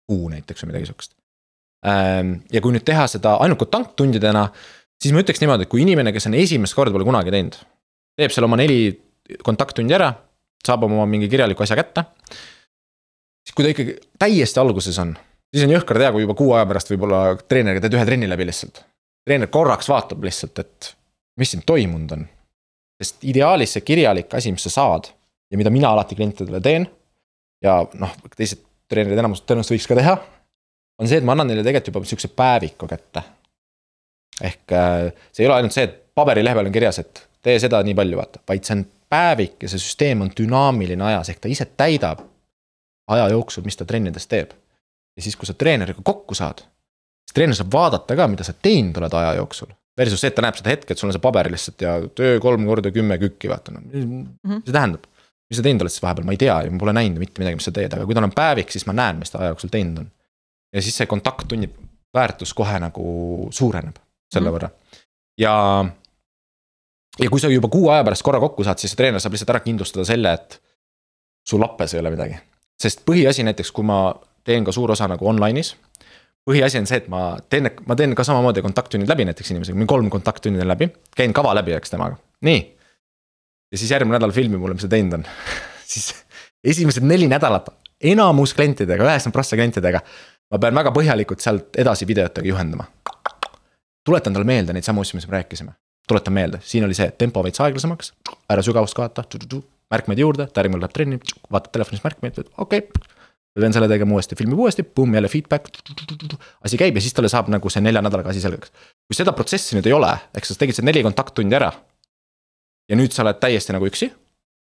kuu näiteks või midagi sihukest. Ähm, ja kui nüüd teha seda ainult kontakttundidena, siis ma ütleks niimoodi, et kui inimene, kes on esimest korda pole kunagi teinud, teeb seal oma neli kontakttundi ära, saab oma mingi kirjaliku asja kätte. siis kui ta ikkagi täiesti alguses on, siis on jõhker teha, kui juba kuu aja pärast võib-olla treeneriga teed ühe trenni läbi lihtsalt. Treener korraks vaatab lihtsalt, et mis siin toimunud on. sest ideaalis see kirjalik asi, mis sa saad ja mida mina alati klientidele teen. ja noh, teised treenerid enamus tõenäoliselt võiks ka teha. on see, et ma annan neile tegelikult juba sihukese päeviku kätte. ehk äh, see ei ole ainult see, et paberilehe peal on kirjas, et tee seda nii palju, vaata, vaid see on päevik ja see süsteem on dünaamiline ajas, ehk ta ise täidab aja jooksul, mis ta trennides teeb. ja siis, kui sa treeneriga kokku saad, siis treener saab vaadata ka, mida sa teinud oled aja jooksul. Versus see, et ta näeb seda hetke, et sul on see paber lihtsalt ja töö kolm korda kümme kükki, vaata noh, mis see tähendab mis sa teinud oled siis vahepeal, ma ei tea ju, ma pole näinud mitte midagi, mis sa teed, aga kui tal on päevik, siis ma näen, mis ta aja jooksul teinud on. ja siis see kontakttunni väärtus kohe nagu suureneb selle mm. võrra ja. ja kui sa juba kuu aja pärast korra kokku saad, siis see treener saab lihtsalt ära kindlustada selle, et sul lappes ei ole midagi. sest põhiasi näiteks, kui ma teen ka suur osa nagu online'is. Põhiasi on see, et ma teen, ma teen ka samamoodi kontakttunnid läbi näiteks inimesega, mingi kolm kontakttundi teen läbi, käin kava läbi, eks temaga, nii. ja siis järgmine nädal filmi mulle, mis ta teinud on siis esimesed neli nädalat enamus klientidega, üheksakümmend prossa klientidega. ma pean väga põhjalikult sealt edasi videotega juhendama. tuletan talle meelde neid samu asju, mis me rääkisime. tuletan meelde, siin oli see, tempo veits aeglasemaks, ära sügavust kaota, märkmeid juurde, ta järgmine läheb trenni, vaatab telefonis märkmeid, okei okay pean selle tegema uuesti, filmib uuesti, pumm, jälle feedback. asi käib ja siis talle saab nagu see nelja nädalaga asi selgeks. kui seda protsessi nüüd ei ole, ehk sa tegid see neli kontakttundi ära. ja nüüd sa oled täiesti nagu üksi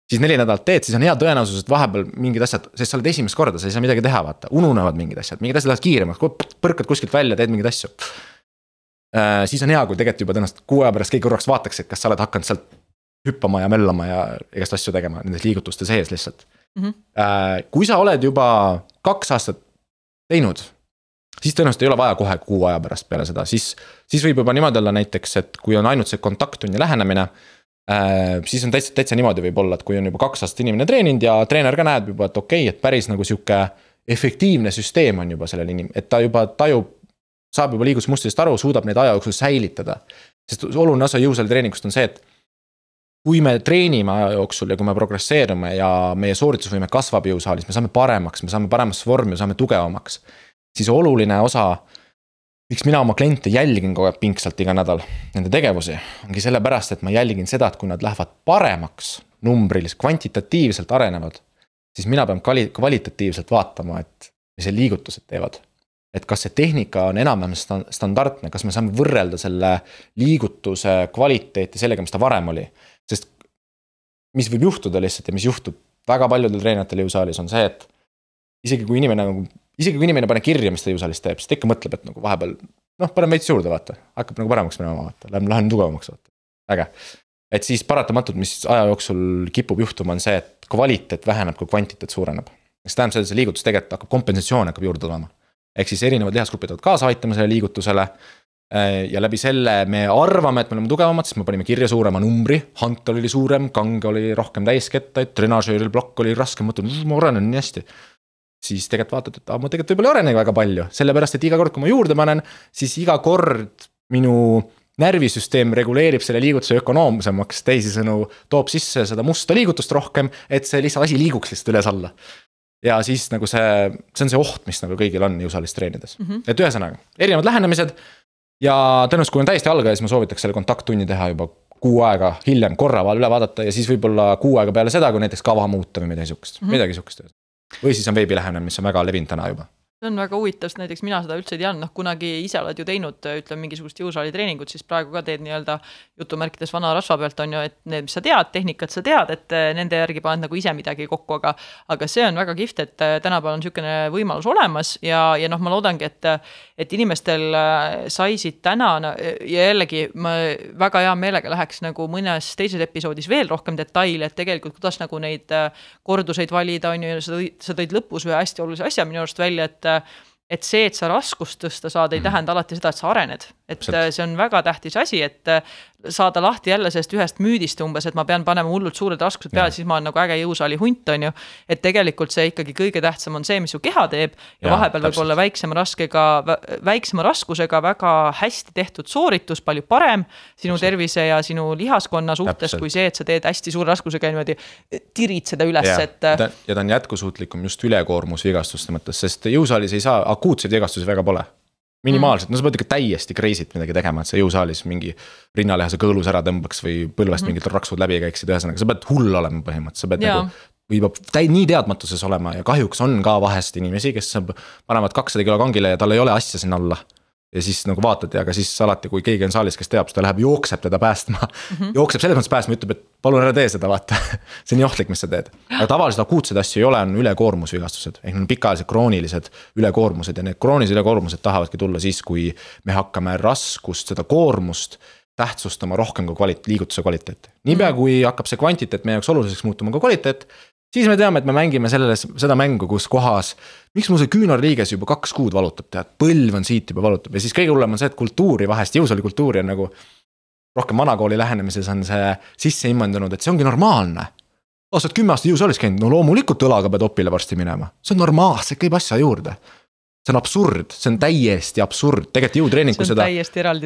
siis neli nädalat teed, siis on hea tõenäosus, et vahepeal mingid asjad, sest sa oled esimest korda, sa ei saa midagi teha, vaata, ununevad mingid asjad, mingid asjad lähevad kiiremaks, põrkad kuskilt välja, teed mingeid asju äh,. siis on hea, kui tegelikult juba tõenäoliselt kuu aja pärast keegi korraks vaataks, et kas sa oled hakanud sealt hüppama ja möllama ja igast asju tegema nendes liigutuste sees lihtsalt mm. -hmm. Kui sa oled juba kaks aastat teinud, siis tõenäoliselt ei ole vaja kohe kuu aja pärast peale seda, siis, siis võib juba niimoodi olla näiteks, et kui on ainult see kontakttunni lähenemine Äh, siis on täitsa, täitsa niimoodi võib-olla, et kui on juba kaks aastat inimene treeninud ja treener ka näeb juba, et okei okay,, et päris nagu sihuke efektiivne süsteem on juba sellel inim-, et ta juba tajub, saab juba liigusmustritest aru, suudab neid aja jooksul säilitada. sest oluline osa jõusaali treeningust on see, et kui me treenime aja jooksul ja kui me progresseerume ja meie sooritusvõime kasvab jõusaalis, me saame paremaks, me saame paremasse vormi, me saame tugevamaks. siis oluline osa miks mina oma kliente jälgin kogu aeg pingsalt iga nädal, nende tegevusi, ongi sellepärast, et ma jälgin seda, et kui nad lähevad paremaks numbrilis, kvantitatiivselt arenevad. siis mina pean kvali-, kvalitatiivselt vaatama, et mis need liigutused teevad. et kas see tehnika on enam-vähem sta-, standardne, kas me saame võrrelda selle liigutuse kvaliteeti sellega, mis ta varem oli. Sest mis võib juhtuda lihtsalt ja mis juhtub väga paljudel treeneritel jõusaalis on see, et isegi kui inimene nagu isegi kui inimene paneb kirja, mis ta jõusaalis teeb, siis ta ikka mõtleb, et nagu vahepeal noh, paneme veits juurde, vaata, hakkab nagu paremaks minema, vaata, lähen, lähen tugevamaks, vaata, äge. et siis paratamatult, mis aja jooksul kipub juhtuma, on see, et kvaliteet väheneb, kui kvantiteet suureneb. mis tähendab seda, et see liigutus tegelikult hakkab, kompensatsioon hakkab juurde tulema. ehk siis erinevad lihasgrupid hakkavad kaasa aitama sellele liigutusele. Äh, ja läbi selle me arvame, et me oleme tugevamad, sest me panime kirja suurema numbri, hantel oli suurem, kange oli rohkem täiskettaid, trenažööril plokk oli raskem, mõtled, ma arenen nii hästi siis tegelikult vaatad, et ma tegelikult võib-olla ei arenegi väga palju, sellepärast et iga kord, kui ma juurde panen, siis iga kord minu närvisüsteem reguleerib selle liigutuse ökonoomsemaks, teisisõnu toob sisse seda musta liigutust rohkem, et see lihtsalt asi liiguks lihtsalt üles-alla. ja siis nagu see, see on see oht, mis nagu kõigil on jõusaalis treenides mm, -hmm. et ühesõnaga erinevad lähenemised. Ja tõenäoliselt, kui on täiesti algaja, siis ma soovitaks selle kontakttunni teha juba kuu aega hiljem korra üle vaadata ja siis võib-olla kuu aega peale seda, kui näiteks kava muuta või midagi sihukest. Mm, -hmm. midagi sihukest või siis on veebilähenemine, mis on väga levinud täna juba see on väga huvitav, sest näiteks mina seda üldse ei teadnud, noh kunagi ise oled ju teinud, ütleme mingisugust jõusaali treeningut, siis praegu ka teed nii-öelda jutumärkides vana rasva pealt on ju, et need, mis sa tead, tehnikat sa tead, et eh, nende järgi paned nagu ise midagi kokku, aga aga see on väga kihvt, et eh, tänapäeval on niisugune võimalus olemas ja, ja noh, ma loodangi, et et inimestel sai siit täna ja jällegi ma väga hea meelega läheks nagu mõnes teises episoodis veel rohkem detaile, et tegelikult kuidas nagu neid korduseid valida, on ju, sa tõid, sa tõid lõpus ühe hästi olulise asja minu arust välja, et et see, et sa raskust tõsta saad, ei mm. tähenda alati seda, et sa arened. Et Absolut. see on väga tähtis asi, et saada lahti jälle sellest ühest müüdist umbes, et ma pean panema hullult suured raskused peale, siis ma olen nagu äge jõusaali hunt, on ju. et tegelikult see ikkagi kõige tähtsam on see, mis su keha teeb ja, ja vahepeal võib olla väiksema raskega, väiksema raskusega väga hästi tehtud sooritus, palju parem sinu täpselt. tervise ja sinu lihaskonna suhtes, kui see, et sa teed hästi suure raskusega niimoodi, tirid seda üles, et. ja ta on jätkusuutlikum just ülekoormusvigastuste mõttes, sest jõusaalis ei saa, akuutseid vigastusi väga pole minimaalselt, no sa pead ikka täiesti crazy't midagi tegema, et sa jõusaalis mingi rinnalihase kõõlus ära tõmbaks või põlvest mm -hmm. mingid raksud läbi käiksid, ühesõnaga sa pead hull olema põhimõtteliselt, sa pead ja. nagu. või peab täi-, nii teadmatuses olema ja kahjuks on ka vahest inimesi, kes panevad kakssada kilo kangile ja tal ei ole asja sinna alla ja siis nagu vaatad ja aga siis alati, kui keegi on saalis, kes teab, siis ta läheb, jookseb teda päästma mm. -hmm. jookseb selles mõttes päästma, ütleb, et palun ära tee seda, vaata see on nii ohtlik, mis sa teed. aga tavaliselt akuutseid asju ei ole, on ülekoormusvigastused, ehk need on pikaajalised kroonilised ülekoormused ja need kroonilised ülekoormused tahavadki tulla siis, kui me hakkame raskust, seda koormust tähtsustama rohkem kui kvalit-, liigutuse kvaliteeti. niipea, kui hakkab see kvantiteet meie jaoks oluliseks muutuma ka kvaliteet, siis me teame, et me mängime selles, seda mängu, kus kohas. miks mul see küünarliiges juba kaks kuud valutab, tead, põlv on siit juba valutab ja siis kõige hullem on see, et kultuuri vahest, jõusaalikultuuri on nagu. rohkem vanakooli lähenemises on see sisse immandunud, et see ongi normaalne. oh, sa oled kümme aastat jõusaalis käinud, no loomulikult õlaga pead opile varsti minema, see on normaalselt, käib asja juurde see on absurd, see on täiesti absurd, tegelikult jõutreening, kui seda.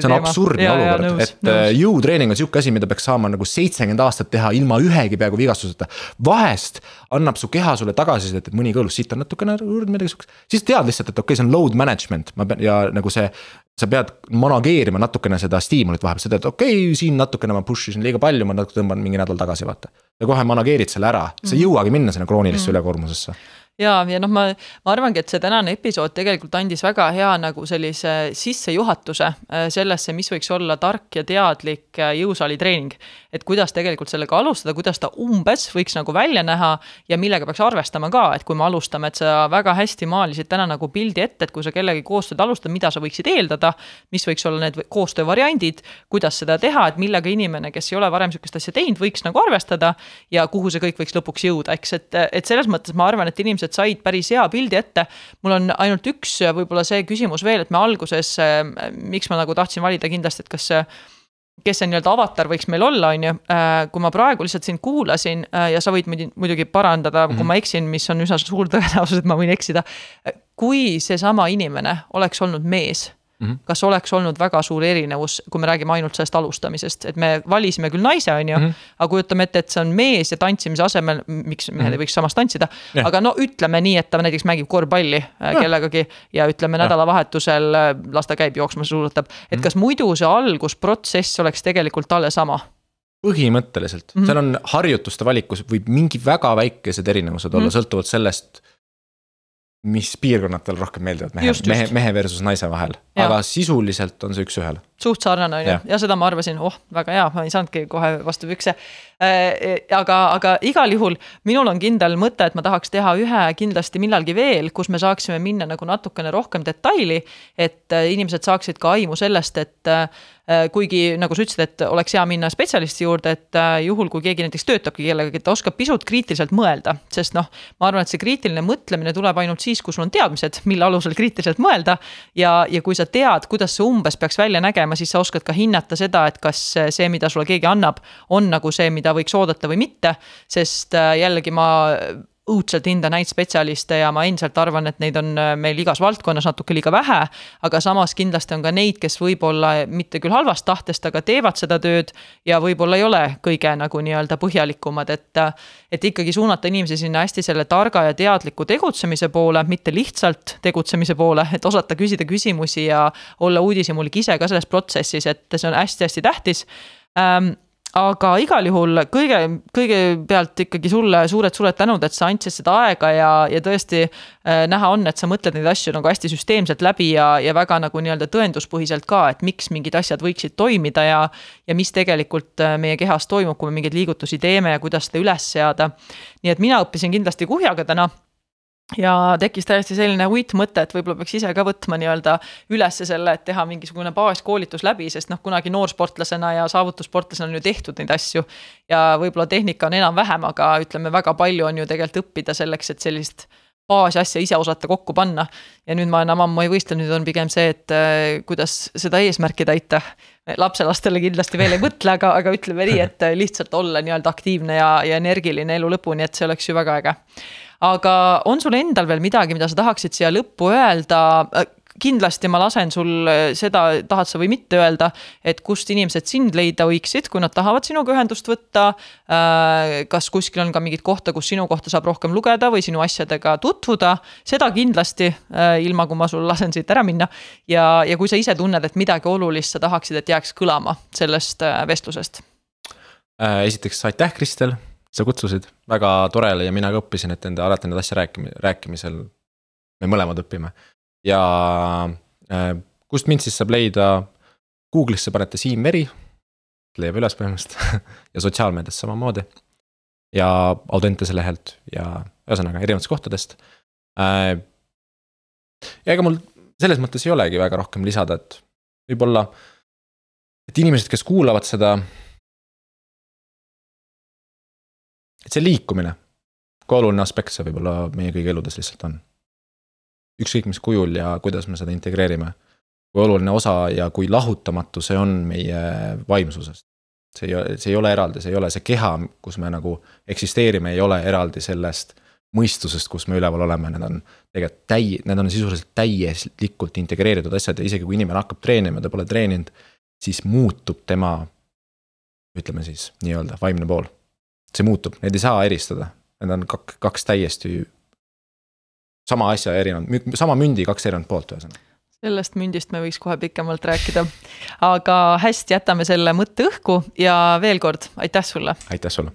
see on absurdne ja, olukord, et nõus. Äh, jõutreening on sihuke asi, mida peaks saama nagu seitsekümmend aastat teha ilma ühegi peaaegu vigastuseta. vahest annab su keha sulle tagasisidet, et mõni kõõlus siit on natukene midagi sihukest, siis tead lihtsalt, et okei okay,, see on load management, ma pean ja nagu see. sa pead manageerima natukene seda stiimulit vahepeal, sa tead, okei okay,, siin natukene ma push isin liiga palju, ma natuke tõmban mingi nädal tagasi, vaata. ja kohe manageerid selle ära, sa ei mm. jõuagi minna sinna kroonilisse mm. ülekoormusesse ja, ja noh, ma, ma arvangi, et see tänane episood tegelikult andis väga hea nagu sellise sissejuhatuse äh, sellesse, mis võiks olla tark ja teadlik äh, jõusaalitreening. et kuidas tegelikult sellega alustada, kuidas ta umbes võiks nagu välja näha ja millega peaks arvestama ka, et kui me alustame, et sa väga hästi maalisid täna nagu pildi ette, et kui sa kellegi koostööd alustad, mida sa võiksid eeldada, mis võiks olla need koostöövariandid, kuidas seda teha, et millega inimene, kes ei ole varem sihukest asja teinud, võiks nagu arvestada ja kuhu see kõik võiks lõpuks jõuda, eks, et, et selles mõttes ma arvan, et inimesed inimesed said päris hea pildi ette. mul on ainult üks võib-olla see küsimus veel, et me alguses, miks ma nagu tahtsin valida kindlasti, et kas kes see nii-öelda avatar võiks meil olla, on ju, kui ma praegu lihtsalt sind kuulasin ja sa võid muidugi parandada kui mhm. ma eksin, mis on üsna suur tõenäosus, et ma võin eksida. kui seesama inimene oleks olnud mees Mm -hmm. kas oleks olnud väga suur erinevus, kui me räägime ainult sellest alustamisest, et me valisime küll naise, on ju -hmm. aga kujutame ette, et see on mees ja tantsimise asemel, miks mehed mm -hmm. ei võiks samas tantsida aga no ütleme nii, et ta näiteks mängib korvpalli yeah. kellegagi ja ütleme yeah. nädalavahetusel las ta käib jooksmas, suusatab. et -hmm. kas muidu see algusprotsess oleks tegelikult talle sama? põhimõtteliselt mm, -hmm. seal on harjutuste valikus võib mingi väga väikesed erinevused olla mm -hmm. sõltuvalt sellest mis piirkonnad talle rohkem meeldivad mehe, mehe, mehe versus naise vahel, aga sisuliselt on see üks-ühele. Suht sarnane on ju, ja seda ma arvasin, oh, väga hea, ma ei saanudki kohe vastu pükse äh,. aga, aga igal juhul minul on kindel mõte, et ma tahaks teha ühe kindlasti millalgi veel, kus me saaksime minna nagu natukene rohkem detaili. et äh, inimesed saaksid ka aimu sellest, et äh, kuigi nagu sa ütlesid, et oleks hea minna spetsialisti juurde, et juhul, kui keegi näiteks töötabki kellegagi, ta oskab pisut kriitiliselt mõelda, sest noh, ma arvan, et see kriitiline mõtlemine tuleb ainult siis, kui sul on teadmised, mille alusel kriitiliselt mõelda. ja, ja kui sa tead, kuidas see umbes peaks välja nägema, siis sa oskad ka hinnata seda, et kas see, mida sulle keegi annab, on nagu see, mida võiks oodata või mitte. sest äh, jällegi ma õudselt hindan häid spetsialiste ja ma endiselt arvan, et neid on äh, meil igas valdkonnas natuke liiga vähe. aga samas kindlasti on ka neid, kes võib-olla mitte küll halvast tahtest, aga teevad seda tööd ja võib-olla ei ole kõige nagu nii-öelda põhjalikumad, et. Äh, et ikkagi suunata inimesi sinna hästi selle targa ja teadliku tegutsemise poole, mitte lihtsalt tegutsemise poole, et osata küsida küsimusi ja olla uudishimulik ise ka selles protsessis, et see on hästi-hästi tähtis ähm, aga igal juhul kõige, kõigepealt ikkagi sulle suured-suured tänud, et sa andsid seda aega ja, ja tõesti äh, näha on, et sa mõtled neid asju nagu hästi süsteemselt läbi ja, ja väga nagu nii-öelda tõenduspõhiselt ka, et miks mingid asjad võiksid toimida ja. ja mis tegelikult äh, meie kehas toimub, kui me mingeid liigutusi teeme ja kuidas seda üles seada. nii et mina õppisin kindlasti kuhjaga täna ja tekkis täiesti selline uitmõte, et võib-olla peaks ise ka võtma nii-öelda ülesse selle, et teha mingisugune baaskoolitus läbi, sest noh, kunagi noorsportlasena ja saavutussportlasena on ju tehtud neid asju. ja võib-olla tehnika on enam-vähem, aga ütleme, väga palju on ju tegelikult õppida selleks, et sellist baasasja ise osata kokku panna. ja nüüd ma enam ammu ei võistle, nüüd on pigem see, et äh, kuidas seda eesmärki täita. lapselastele kindlasti veel ei mõtle, aga, aga ütleme nii, et lihtsalt olla nii-öelda aktiivne ja, ja energiline elu lõpuni, et see oleks ju väga äge aga on sul endal veel midagi, mida sa tahaksid siia lõppu öelda? kindlasti ma lasen sul seda, tahad sa või mitte öelda, et kust inimesed sind leida võiksid, kui nad tahavad sinuga ühendust võtta. Äh, kas kuskil on ka mingit kohta, kus sinu kohta saab rohkem lugeda või sinu asjadega tutvuda, seda kindlasti, äh, ilma kui ma sul lasen siit ära minna. ja, ja kui sa ise tunned, et midagi olulist sa tahaksid, et jääks kõlama sellest äh, vestlusest. esiteks aitäh, Kristel sa kutsusid, väga tore oli ja mina ka õppisin, et nende, alati nende asja rääkimi-, rääkimisel me mõlemad õpime. ja äh, kust mind siis saab leida, Google'isse panete Siim Meri, leiab üles põhimõtteliselt ja sotsiaalmeedias samamoodi. ja Audentese lehelt ja ühesõnaga erinevatest kohtadest äh,. ja ega mul selles mõttes ei olegi väga rohkem lisada, et võib-olla, et inimesed, kes kuulavad seda et see liikumine, kui oluline aspekt see võib-olla meie kõigi eludes lihtsalt on. ükskõik mis kujul ja kuidas me seda integreerime. kui oluline osa ja kui lahutamatu see on meie vaimsusest. see ei, see ei ole eraldi, see ei ole see keha, kus me nagu eksisteerime, ei ole eraldi sellest mõistusest, kus me üleval oleme, need on tegelikult täi-, need on sisuliselt täielikult integreeritud asjad ja isegi kui inimene hakkab treenima, ta pole treeninud, siis muutub tema, ütleme siis nii-öelda vaimne pool. See muutub, neid ei saa eristada, need on kaks, kaks täiesti sama asja erinevad, sama mündi kaks erinevat poolt, ühesõnaga. Sellest mündist me võiks kohe pikemalt rääkida. aga hästi, jätame selle mõtte õhku ja veel kord aitäh sulle. aitäh sulle!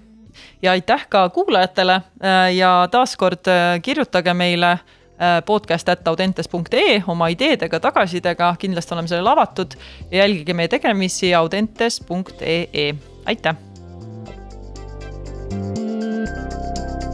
Ja aitäh ka kuulajatele äh, ja taaskord äh, kirjutage meile äh, podcast.audentes.ee oma ideedega, tagasisidega, kindlasti oleme sellele avatud. Ja jälgige meie tegemisi audentes.ee, aitäh Thank you.